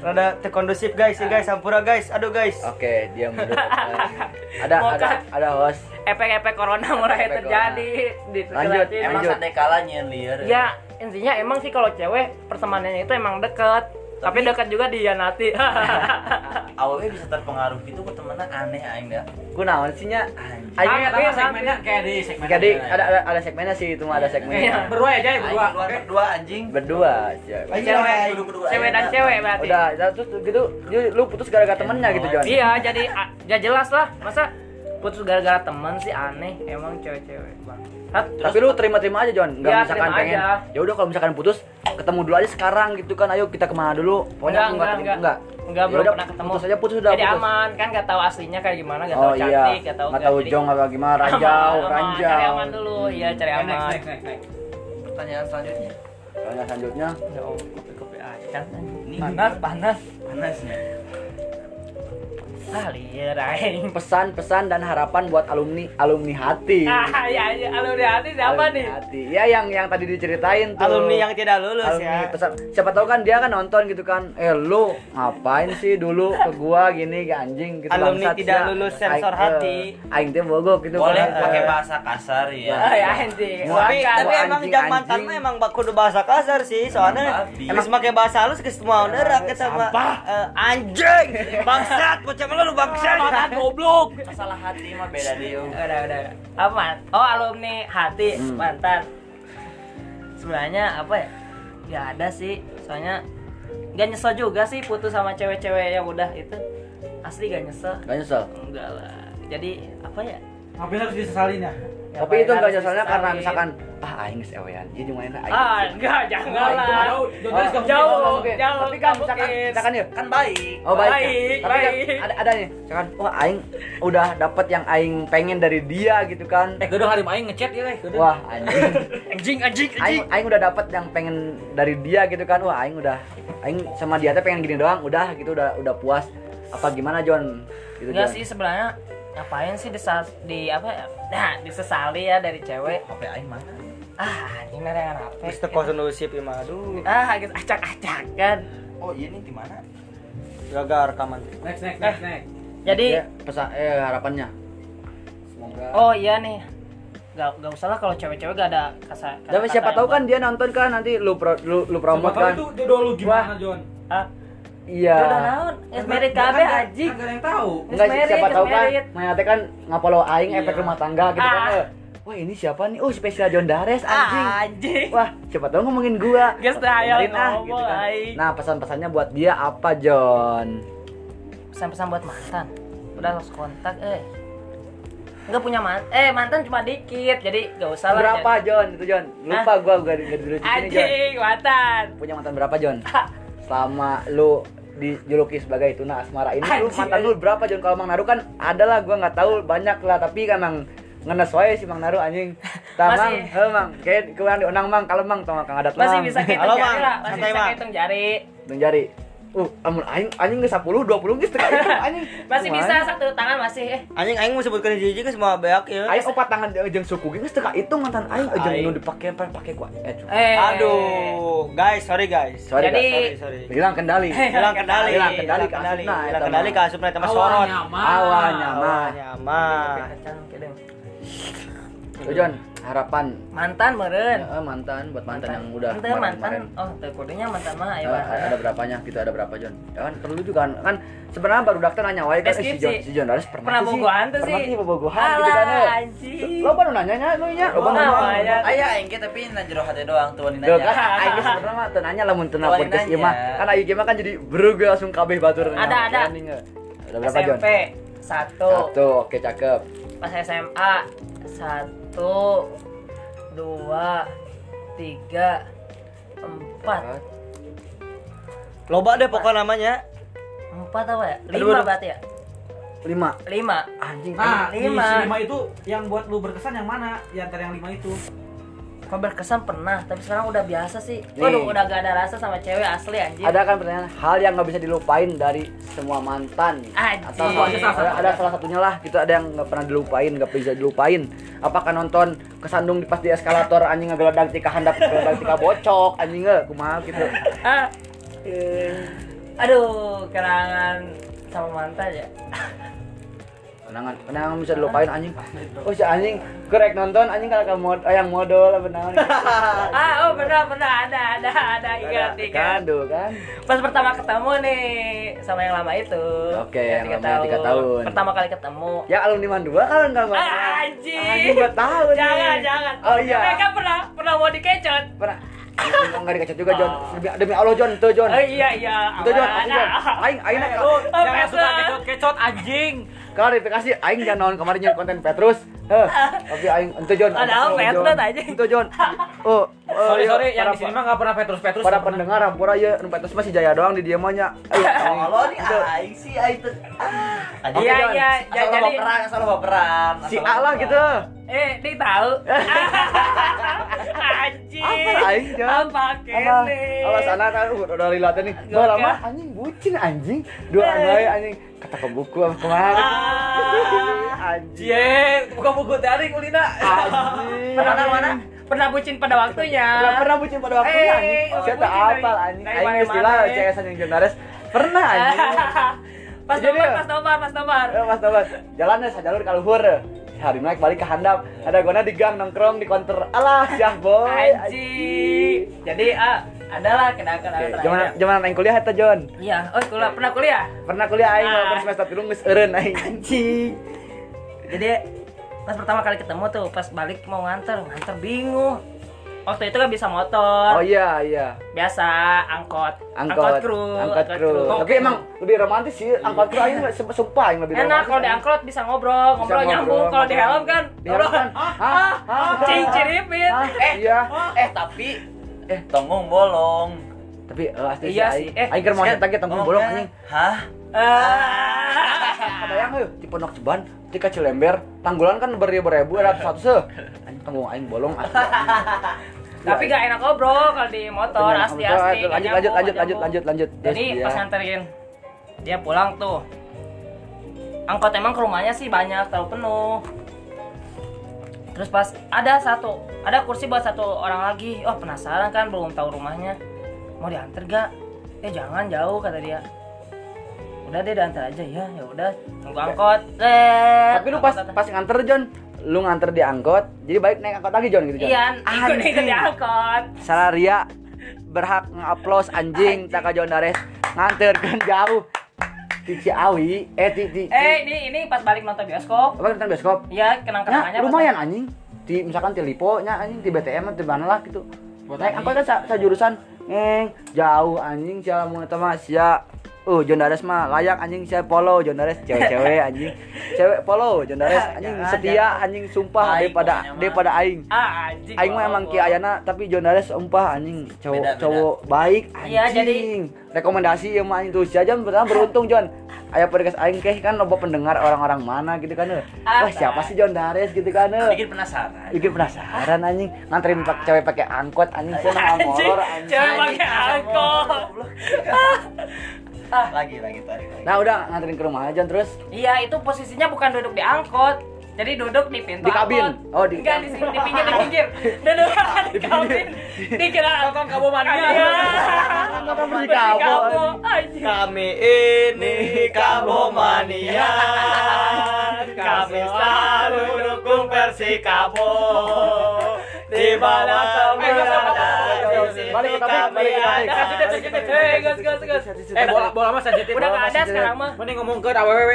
Rada teu kondusif guys ya guys. Sampura guys. Aduh guys. oke dia mundur ada ada ada host Efek-efek corona mulai terjadi di Lanjut, di- Emang sampai kalah liar. Ya, intinya emang sih kalau cewek pertemanannya itu emang deket. Tapi dekat juga dihianati. Awalnya bisa terpengaruh gitu temennya aneh aing dah. ku naon sih nya Ayo tapi kita segmennya kayak di segmen. jadi ada ada ada segmennya sih itu mah ada segmennya Iya. berdua aja ya Aing berdua. berdua anjing. berdua. Aing cewek, cewek aing dan cewek berarti. udah terus gitu lu putus gara-gara temennya gitu John Iya, jadi ya jelas lah. Masa putus gara-gara temen sih aneh emang cewek-cewek bang. Hat, tapi lu terima-terima aja John nggak Iya, misalkan pengen aja. ya udah kalau misalkan putus ketemu dulu aja sekarang gitu kan ayo kita ke mana dulu pokoknya enggak, enggak, enggak enggak, Ya belum udah, pernah ketemu. putus aja putus udah jadi putus. aman kan gak tahu aslinya kayak gimana, gak oh tahu iya cantik, gak tahu nggak tahu jong apa gimana ranjau Aman, aman, ranjau Cari aman dulu, iya cari Next, aman. next, next, next. Pertanyaan selanjutnya. Soalnya selanjutnya Ya Allah, kopi-kopi aja. Ini Panas, panas. Ah liar aing pesan-pesan dan harapan buat alumni alumni hati. Ah ya ya alumni hati siapa Alumni nih? hati. Ya yang yang tadi diceritain tuh. Alumni yang tidak lulus alumni ya. pesan. Siapa tahu kan dia kan nonton gitu kan. Eh lu ngapain sih dulu ke gua gini ke anjing gitu Alumni bangsat, tidak ya. lulus sensor Aing, hati. eh, aing teh bogok gitu Boleh kan. pakai bahasa kasar ya. ah ya anjing. tapi, tapi emang anjing, jam mantan emang bak- kudu bahasa kasar sih soalnya emang pakai bahasa halus ke semua udah kita mah eh, anjing. Bangsat bocah mah lu bangsat Makan goblok. Masalah hati mah beda dia. udah udah apa man? oh alumni hati. Hmm. mantan. Sebenarnya apa ya? Nggak ada sih. Soalnya nggak nyesel juga sih putus sama cewek-cewek yang udah itu. Asli gak nyesel. Gak nyesel? Enggak lah. Jadi apa ya Ngapain harus disesalin ya? tapi itu Ngapain gak harus nyeselnya karena misalkan ah aing geus ewean jadi mana aing ah enggak jangan lah jauh, jauh, Oh, jauh, jauh jauh tapi kan misalkan misalkan ya Kan baik. Oh baik, Baik, Tapi kan ada ada nih, misalkan wah aing udah dapet yang aing pengen dari dia gitu kan. Eh, gedung hari aing ngechat ya, gedung. Wah anjing. anjing anjing aing anjing aing udah dapet yang pengen dari dia gitu kan. Wah aing udah aing sama dia teh pengen gini doang, udah gitu udah udah puas. Apa gimana John? Gitu enggak sih sebenarnya ngapain sih disal di apa ya nah disesali ya dari cewek HP aing mana? ah ini mereka apa Mister kosan dulu sip imah aduh ah gitu acak-acak kan Oh, iya nih di mana? gagal rekaman Next, next, next, next. jadi Ya, pesan eh harapannya. Semoga oh iya nih gak, gak usah lah kalau cewek-cewek gak ada kasa, kata tapi siapa tahu kan dia nonton kan nanti lu pro, lu, lu promote Siapa tahu kan. itu jodoh lu gimana, John? ah Iya. udah naon es merit Kan kabeh nggak- anjing kan nggak ada yang tahu. Enggak siapa tahu kan. Maya teh kan ngapolo aing efek Iya. rumah tangga gitu kan. Ah. eh. Wah, ini siapa nih? Oh, spesial John Dares anjing. Ah, anjing Wah, siapa tahu ngomongin gua. Hayal Dengerin ah, ngomong, aing. Nah, pesan-pesannya buat dia apa, John? pesan-pesan buat mantan udah lost kontak eh nggak punya mantan eh mantan cuma dikit jadi gak usah lah Berapa, John? Itu, John. Lupa gua gua gak dulu jadi- sini, John. anjing mantan Punya mantan berapa, John? Selama lu dijuluki sebagai tuna asmara. Ini lu mantan lu berapa John kalau Mang Naru kan ada lah gua nggak tahu banyak lah. Tapi kan Mang ngenes wae si Mang Naru anjing. Tah Mang, Masih. heuh Mang, kayak kurang diundang Mang. Kalau Mang tong Kang Adat? Masih Mang. bisa kita jari lah masih Santai, bisa hitung jari Hitung jari. Uh, amun aing anjing geus 10 20 geus anjing. masih bisa satu tangan masih. Eh anjing aing mau sebutkan hiji ke semua beak ya. Aing opat tangan jeung suku ge geus teu itu mantan aing jeung nu dipake pake gua. Eh, eh. Aduh guys sorry guys. Sorry jadi- guys. sorry sorry. Hilang kendali. hilang kendali. Hilang kendali ke kendali. Asupna, hilang kendali ke asupna eta mah sorot. Awalnya mah. Awalnya mah. awalnya Tuh, harapan. Mantan meren. Eh, mantan buat mantan, yang udah Ente kemarin- mantan. Kemarin. oh teu kudunya mantan mah ayo Eh, ada berapanya gitu ada berapa John ya kan perlu juga kan kan sebenarnya baru daftar nanya wae kan eh, si. John si John Dares pernah, pernah tuh sih? Bogohan tuh pernah sih. sih bogohan gitu kan eh. anjing. Lo baru nanya nya lo nya? Lo baru nanya namanya. Aya aing ge tapi na jero hati doang tuh Tuh kan nanya. aing sebenarnya mah teu nanya lamun teu na Tuan podcast nanya. ieu mah kan aing ge mah kan jadi beruga langsung kabeh batur. Ada, ada. Planning, eh. ada berapa John SMP satu. Satu oke cakep. Pas SMA satu dua tiga empat. Loba deh pokok namanya. Empat apa ya? Lima aduh. berarti ya? Lima. Lima. Anjing. Nah, Lima. lima itu yang buat lu berkesan yang mana? Di antara yang lima itu. Kok berkesan pernah tapi sekarang udah biasa sih. Nih. waduh udah gak ada rasa sama cewek asli anjir ada kan pertanyaan hal yang nggak bisa dilupain dari semua mantan. Anjing. atau salah- ada, ada salah satunya lah gitu ada yang nggak pernah dilupain nggak bisa dilupain. Apakah nonton kesandung di pas di eskalator anjing ngegeledak tika handap ngegeledak tika bocok anjing nggak kumaha gitu. Ah. Eh, aduh kenangan sama mantan ya kenangan kenangan bisa dilupain anjing. Oh si anjing korek nonton anjing kalau kamu mod oh, yang modal namanya ah oh pernah pernah ada ada ada ingat kan ingat. tuh kan? Pas pertama ketemu nih sama yang lama itu. Oke, Ya, yang lama tiga tahun. pertama kali ketemu. Ya alumni mandua kan nggak nggak ah, anjing. Anjing dua tahun nih. jangan jangan. Oh iya. Mereka pernah pernah mau dikecot. Pernah. Nggak dikacat juga John demi, demi Allah John tuh John oh iya iya. Itu John, aku John. Aing, aing nak Oh, Jangan suka kecot-kecot anjing. Klarifikasi aing jangan naon kemarin nyen konten Petrus. Heh. Tapi aing ente John. Ada apa, Petrus aja? Ente John. Oh, oh, Sorry iya, sorry yang di sini mah enggak pernah Petrus-Petrus. Para nggak pernah. pendengar hampura ya nu Petrus masih jaya doang di dia mah nya. Ayo. Allah nih aing sih aing tuh. Ah, iya iya lo jadi baperan, asal lo baperan. Si Allah baperan. gitu. eh dia tahu anjing Apa aing John? apa Apa? kene Apa sana kan udah udah lilatnya nih. Lama anjing bucin anjing. Dua anjing anjing. Kata ke buku apa ke mana anjing Cie, buka buku tadi kulina. Pernah mana? Pernah bucin pada waktunya. Pernah pernah bucin pada waktunya Eh, anjing. oh, Saya tak bucin dari- apal anjing. dari Aing istilah eh. CS yang. Pernah anjing. pas nomor, pas nomor, pas nomor. Eh, Mas Tobat, jalannya sajalur ka luhur. Hari naik balik ke handap. Ada gona di gang nongkrong di counter. Alah, syah boy. Anjing. Jadi ah, adalah kenangan-kenangan Oke, Zaman terakhir. zaman aing kuliah eta John. Iya, oh kuliah, pernah kuliah. Pernah kuliah aing Ah. walaupun semester 3 geus eureun aing anjing. Jadi pas pertama kali ketemu tuh, pas balik mau nganter, nganter bingung. Waktu itu kan bisa motor, Oh iya iya. biasa angkot, Angkot, kru, angkot kru. Tapi emang lebih romantis sih angkot kru aing sumpah sumpah aing lebih enak romantis. kalau di angkot bisa ngobrol, ngobrol ngobrol, nyambung. Kalau di ngobrol. helm kan, Di helm kan, ah, hah? ah, Hah? cing ciripin. Eh. Iya. Eh, tapi eh tonggong bolong. Tapi eh, asli Iya sih. Eh, Aing mau Kan, nyetak ge ngomongnya, bolong anjing. Hah? Ah. Kebayang heuh di Pondok Ceban, di Cilember, tanggulan kan beribu-ribu ada satu se. Anjing tanggung aing bolong asli. Tapi gak enak ngobrol kalau di motor asli asli. Lanjut, lanjut, lanjut, lanjut, lanjut, lanjut. Jadi dia- pas nganterin dia pulang tuh. Angkot emang ke rumahnya sih banyak, terlalu penuh. Terus pas ada satu, ada kursi buat satu orang lagi. Oh penasaran kan, belum tahu rumahnya. Mau diantar gak? Eh jangan jauh kata dia. Udah deh diantar aja ya, ya udah tunggu angkot. Eh, Tapi lu pas pas nganter John, lu nganter di angkot, jadi balik naik angkot lagi John gitu John. Iya, ikut ikut Anjing. di angkot. Salah Ria berhak ngaplos anjing tak ka John Dares nganterkeun jauh di Ciawi eh di Eh ini ini pas balik nonton bioskop. apa nonton bioskop Iya, kenang-kenangannya Ya, pas- lumayan anjing. Di misalkan di Lipo nya anjing di BTM di mana lah gitu. Naik angkot kan sa, sa jurusan ngeng jauh anjing sia mun eta mah sia Uh, John Dares mah layak anjing sia polo John Dares cewek-cewek anjing. Cewek polo John Dares anjing Jangan, setia jangan. anjing sumpah Aing daripada daripada aing. Ah, anjing. Aing mah emang ki ayana tapi John Dares sumpah anjing cowok Beda, beda. cowok baik anjing. Iya, jadi- rekomendasi ya mah anjing tuh si aja beruntung John. Aya podcast aing keh kan loba pendengar orang-orang mana gitu kan. eh. Ah, Wah, siapa sih John Dares gitu kan. eh. Bikin penasaran. bikin penasaran anjing nganterin pak cewek pakai angkot anjing saya Anjing, molor anjing cewek pakai angkot. Lagi lagi tarik lagi. nah udah nganterin ke rumah aja terus Iya, itu posisinya bukan duduk di angkot. Jadi duduk di pintu Di kabin? angkot. Oh, di- Enggak di sini, di pinggir, di pinggir. Duduk di kabin. Dikira angkot kamu mania. Angkot Persikabo, Anjing. Kami ini Kabomania Kami selalu dukung Persikabo Di mana kamu Eh, gas, ada gas, di sini balik ke topik, kami balik ke topik. ada. Eh, gas, gas, gas. Eh, bola bola mah sensitif. Udah bola nggak ada sekarang mah. Mending ngomong ke AWW.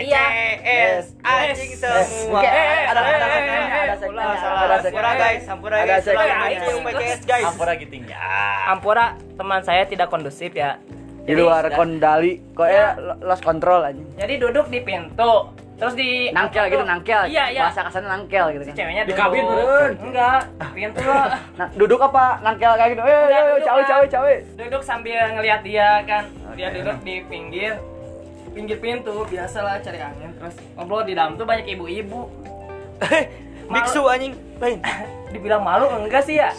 Iya. PCS anjing semua Eh, ada eh, ada eh, eh, ada eh, Sampura segmennya. guys, Sampura Ada guys, segmennya. selalu dukung PCS guys Ampura gitu ya. Ampura teman saya tidak kondusif ya. di luar kendali kok eh lo- lost control anjing Jadi duduk di pintu. Terus di nangkel gitu nangkel. Iya, iya. bahasa kasarnya nangkel gitu Si kan. ceweknya Di duduk. kabin, meren. Enggak, pintu. Lah. nah, duduk apa? Nangkel kayak gitu. Eh eh, duduk cawe cawe cawe. Duduk sambil ngeliat dia kan. Dia duduk di pinggir pinggir pintu. Biasalah cari angin. Terus ngobrol di dalam tuh banyak ibu-ibu. Biksu anjing. Lain. Dibilang malu enggak sih ya?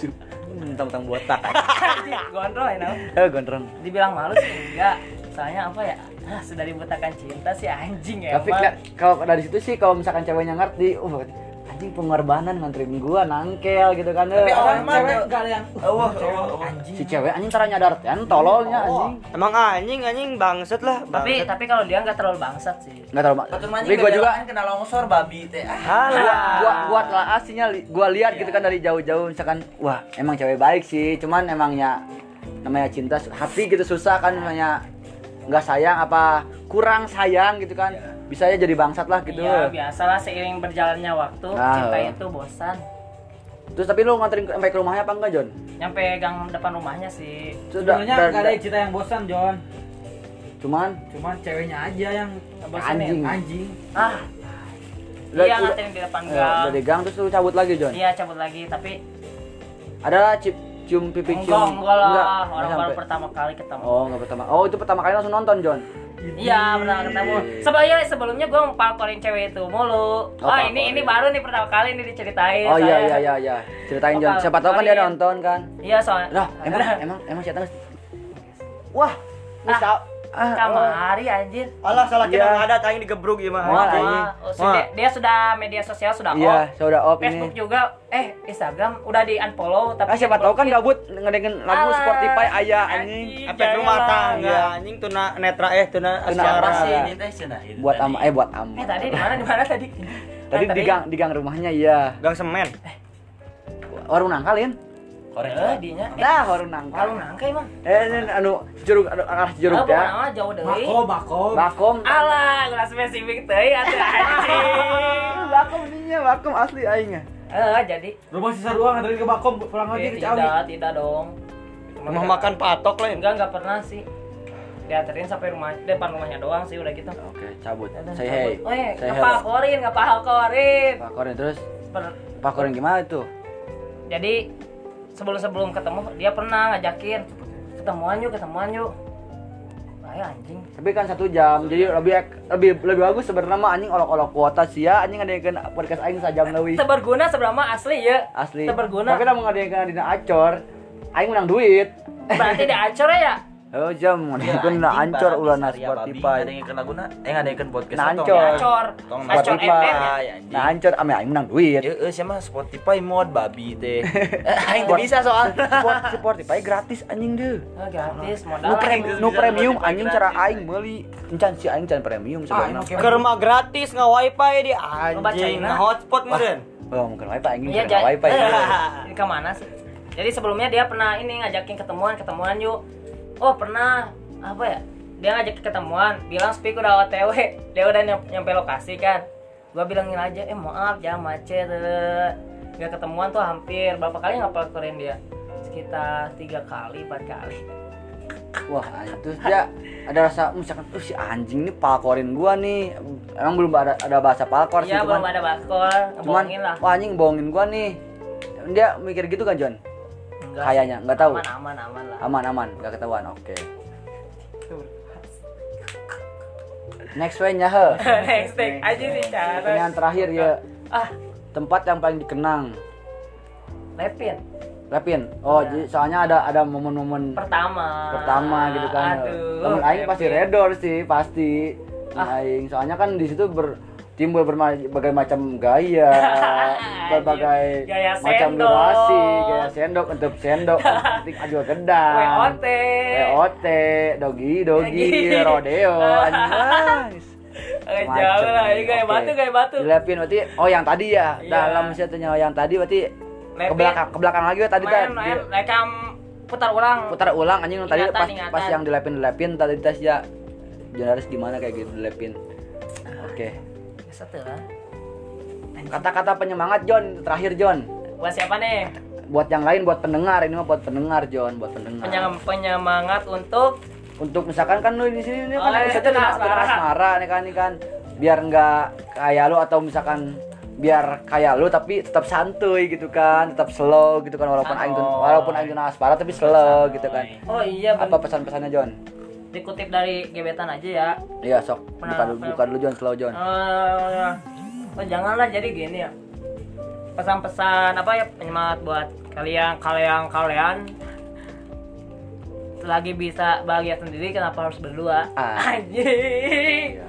Mentang-mentang botak. Anjing, gondrong ya Nam. eh gondrong. Dibilang malu sih enggak soalnya apa ya? Ah, sudah dibutakan cinta sih anjing ya tapi kalau dari situ sih kalau misalkan ceweknya ngerti oh berarti anjing pengorbanan nganterin gua nangkel gitu kan. Tapi awalnya mah Cewek enggak ada yang Oh, oh, oh. si cewek anjing tara nyadar kan tololnya anjing. Emang anjing anjing bangset lah tapi tapi kalau dia nggak terlalu bangsat sih. Nggak tahu Batur tapi gua juga kan kena longsor babi teh. Ah. Alah. gua gua gua telah aslinya li- gua lihat gitu kan dari jauh-jauh misalkan wah emang cewek baik sih cuman emangnya namanya cinta hati gitu susah kan namanya nggak sayang apa kurang sayang gitu kan bisa aja jadi bangsat lah gitu Iya, biasalah seiring berjalannya waktu, Ah. cinta itu bosan. terus tapi lu nganterin sampai ke rumahnya apa enggak John Nyampe gang depan rumahnya sih. Sebenarnya enggak ada cerita yang bosan, John. cuman Cuman ceweknya aja yang Bosanin. Anjing. anjing. Ah, Udah- iya udah- nganterin di depan eh, gang. udah di gang terus lu cabut lagi John Iya, cabut lagi, tapi ada lah cip cium pipi enggak, cium. enggak lah. Enggak, Orang enggak baru pertama kali ketemu. oh nggak pertama. Oh itu pertama kali langsung nonton John Iya, pertama ketemu. Sebelumnya sebelumnya gue ngepalkolin cewek itu mulu. Oh, Oh, ini ini baru nih pertama kali nih diceritain. oh iya iya iya iya. Ceritain Oh, John siapa tahu kan dia nonton kan? Iya, soalnya. Lah, emang emang emang siapa wah ini Ah. kamari anjir Alah salah kita nggak ada tayang digebruk gimana? Wah, anjing. anjing. Oh, sudah- dia sudah media sosial sudah Iya, off sudah off Facebook ini. juga eh Instagram udah di unfollow tapi Ah, siapa tahu kan gabut ngedengerin lagu Alah, Spotify ayah anjing. anjing. efek rumah tangga anjing tuna netra eh tuna apa Masih Iya. ini teh cenah itu Buat tadi. am eh buat am. eh tadi di mana di mana tadi Tadi Kan di gang di gang rumahnya iya. gang semen Warung nangkalin. Korek eh dinya eh Nah, warung nangkal. kalau nangka emang Eh, anu jeruk anu arah jeruk Ah, ya. nama jauh deui Bakom, bakom. Bakom. alah gelas spesifik teuing atuh anjing Bakom ininya, bakom asli aing. eh jadi Rumah sisa ruang anterin ke Bakom, pulang lagi eh, ke Ciawi. tidak tidak dong rumah makan patok lain enggak enggak pernah sih dianterin sampai rumah depan rumahnya doang sih udah gitu Oke, cabut. Udah, Say hey. cabut. Weh, Say ngepal hello. korin, ngepal korin. Terus Per- Pak Korin gimana tuh? Jadi sebelum sebelum ketemu dia pernah ngajakin ketemuan yuk, ketemuan yuk. Ayo anjing. Tapi kan satu jam, jadi lebih lebih lebih bagus sebenarnya mah anjing olok-olok kuota sih ya anjing ngadekeun podcast aing sajam leuwih. Seberguna seberapa asli ya. Asli. Seberguna. Tapi lamun ngadekeun dina acor, aing menang duit. Berarti dia acor ya. Oh jam Ya, ngadekeun na ancor ulah na Sarya, babi. Spotify. Ngadengin laguna, eh ngadengin podcast Nah, ancor. Tong Acor Spotify. Ya. anjing. Nah ancor ame aing menang duit. Ya, eh, siapa Spotify mod babi teh. Eh, Aing teu bisa. Sport Spotify gratis anjing deh. Ah, gratis modal. Nu, premium Spotify anjing cara aing meuli. Encan si aing can premium sebenarnya. Ah, ke rumah gratis nggak wifi di anjing nah hotspot meren Oh, mungkin wifi anjing Iya, wifi. Ini ke mana sih? Jadi sebelumnya dia pernah ini ngajakin ketemuan, ketemuan yuk. Oh, pernah apa ya? Dia ngajakin ketemuan, bilang speak udah OTW. Dia udah nyam- nyampe lokasi kan. Gua bilangin aja, "Eh, maaf, jangan macet." eh." Nggak ketemuan tuh hampir berapa kali ngapal korean dia? Sekitar tiga kali, empat kali. Wah, itu dia ada rasa misalkan tuh si anjing ini palkorin gua nih. Emang belum ada ada bahasa palkor sih Iya, belum cuman ada bakor, cuman lah. wah anjing bohongin gua nih. Dia mikir gitu kan, John? Enggak kayaknya, nggak tahu. Aman, aman, aman lah. Aman aman, nggak ketahuan. Oke. Next way nya he. Next, next aja sih cara. Pertanyaan terakhir ya. Ah, Tempat yang paling dikenang. Lepin. Lepin. Oh, Ya. jadi soalnya ada ada momen-momen Pertama. pertama gitu kan. Aduh. Temen aing pasti redor sih, pasti. Ah. Aing soalnya kan di situ ber timbul berbagai macam gaya, berbagai Gaya macam sendok. durasi, gaya sendok untuk sendok, penting ajual gedang. WOT. WOT, dogi, dogi, Dogi. rodeo, anjing. Agak jauh lah, ini gaya Oke. batu, gaya batu. Dilepin berarti oh yang tadi ya. Iya. Dalam misalnya yang tadi berarti ke belakang ke belakang lagi ya tadi tadi. main, rekam putar ulang. putar ulang anjing tadi Ingatan, pas ingatan. pas yang dilepin dilepin tadi tes ya jurnalis gimana kayak gitu dilepin oke Bisa tuh lah. kata-kata penyemangat John. Terakhir John. Buat siapa nih? buat yang lain buat pendengar. Ini mah buat pendengar John. Buat pendengar. Penyem- penyemangat untuk? Untuk misalkan kan lu di sini ini kan Oh, episode tentang asmara. nih kan ini kan. Biar nggak kayak lu atau misalkan biar kayak lu tapi tetap santuy gitu kan. Tetap slow gitu kan walaupun aing tun- Santuy. walaupun aing asmara tapi slow gitu kan. Oh iya, apa pesan-pesannya John dikutip dari gebetan aja ya. iya sok Pernah- bukan dulu bukan dulu John slow John Eh, oh janganlah jadi gini ya. Pesan-pesan apa ya penyemangat buat kalian kalian kalian selagi bisa bahagia sendiri kenapa harus berdua? Ah. Anjing.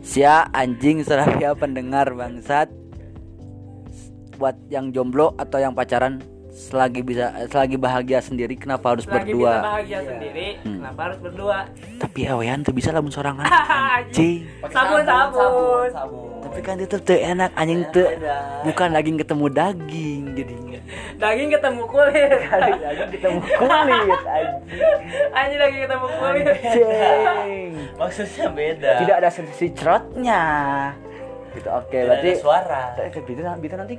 Sia anjing seraya pendengar bangsat Buat yang jomblo atau yang pacaran Selagi bisa selagi bahagia sendiri kenapa harus Selagi bisa berdua bahagia sendiri, Hmm. kenapa harus berdua? Tapi awean tuh bisa lamun sorangan Anjing. Anjing Sabun, sabun. sabun. Tapi kan itu tuh enak anjing tuh Bukan lagi ketemu daging jadinya Daging ketemu kulit. Daging ketemu kulit anjing Anjing lagi ketemu kulit. Anjing Maksudnya beda. Tidak ada sensasi cerotnya Gitu oke Tidak berarti ada suara. Gitu nanti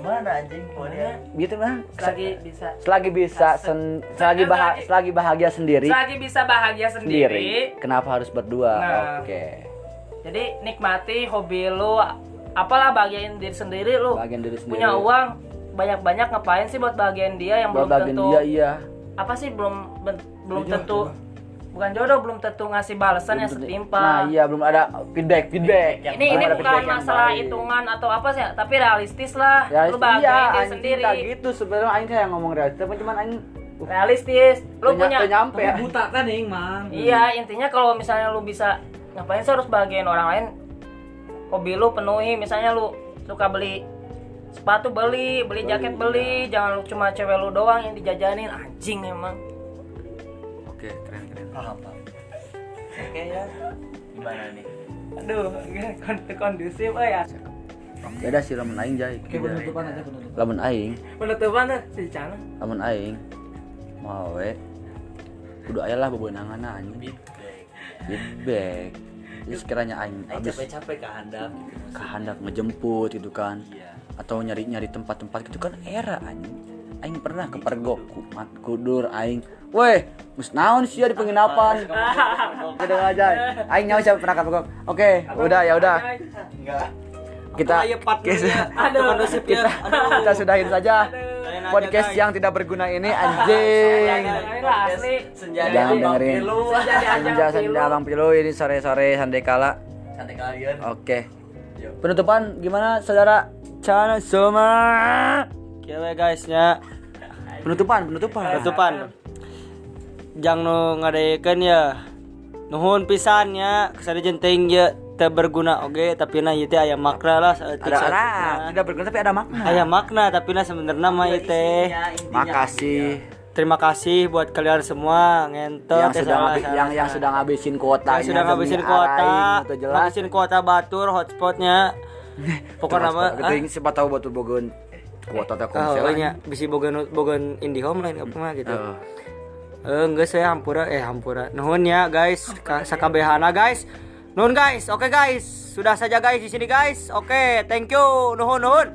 Mana anjing? Dia? Gitu mah Selagi bisa. Selagi bisa sen- selagi bah selagi bahagia sendiri. Selagi bisa bahagia sendiri. Sendiri, kenapa harus berdua? Nah. oke. Jadi nikmati hobi lu. Apalah bahagiain diri sendiri lu. Bagian diri sendiri. Punya uang banyak-banyak ngapain sih buat bahagiain dia yang buat belum bagian tentu dia iya. apa sih belum ben- belum tentu bukan jodoh belum tentu ngasih balasan yang Belum setimpal. Nah iya belum ada feedback feedback ini ini bukan masalah hitungan atau apa sih tapi realistis lah. Ya lu iya diri anjing sendiri. gitu. Sebenarnya aing kayak ngomong realistis tapi cuman aing realistis. Lu punya nyampe ya. Buta kan nih, Mang. iya intinya kalau misalnya lu bisa ngapain sih harus bagian orang lain? Hobi lu penuhi. Misalnya lu suka beli sepatu beli beli jaket beli jangan lu cuma cewek lu doang yang dijajanin. Anjing emang Oke, keren keren. Paham, Pak. Oke ya. Gimana nih? aduh kon- kondusif oh ya Beda sih lamun aing jay. Oke, penutupan aja penutupan. Lamun aing, penutupan tuh si Cana lamun aing mau we kudu aya lah bebeunanganna anjing. Feedback. Jadi sekiranya aing Aing habis capek-capek ke handap gitu. kehendak ngejemput gitu kan Iya. atau nyari-nyari tempat-tempat gitu kan era anjing aing pernah ke pergok ku- mat kudur aing weh mus naon sih di penginapan? Kita aja aing nyawa siapa pernah ke pergok oke udah ya udah. Enggak. kita kita, Aduh. ya. kita sudahin saja podcast yang tidak berguna ini anjing. Jangan Senja dengerin. Senja senja bang pilu. Ini sore sore sande kala Santai kalian. oke penutupan gimana saudara? Cana semua Oke guys ya. penutupan penutupan. Penutupan. Jang nu ngadayekeun ya. Nuhun pisan ya, ke sana jenting ya teu berguna oge tapi na ieu teh aya makna lah ada ada tidak berguna tapi ada makna Aya makna tapi na sebenarnya mah ieu teh. makasih Terima kasih buat kalian semua ngentot yang ya, sudah salah, ngabi- salah, yang yang sudah ngabisin kuota yang sudah ngabisin kuota, ngabisin kuota batur hotspotnya. Pokoknya apa? Gitu, ini siapa tahu batu bogon kuota teh Oh, nya bisi bogan bogan IndiHome lain apa mah gitu. Heeh. Eh enggak saya hampura eh hampura. Nuhun ya guys, Ka- sakabehana guys. Nuhun guys. Oke guys. Sudah saja guys di sini guys. Oke, thank you. Nuhun nuhun.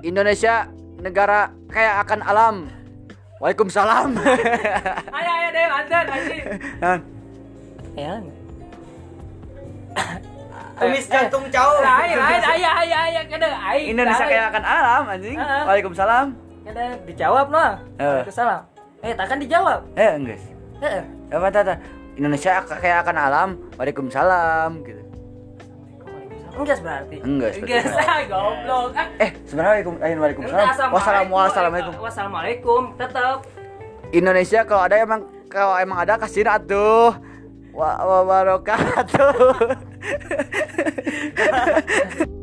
Indonesia negara kaya akan alam Waalaikumsalam ayo ayo deh lanjut anjing ya Tumis jantung cau. lain lain ayo ayo ayo kada aing Indonesia lain. kaya akan alam anjing. Waalaikumsalam kada dijawab noh Eh. Waalaikumsalam eh takkan dijawab. Eh enggak Heeh. apa tata Indonesia kaya akan alam Waalaikumsalam gitu. Enggak berarti Enggak, enggak goblok. Ah. Eh sebenarnya eh, Waalaikumsalam. Assalamualaikum. Wassalamu wassalamualaikum Wassalamualaikum. Tetap. Indonesia kalau ada emang kalau emang ada kasih atuh wa wa- wabarakatuh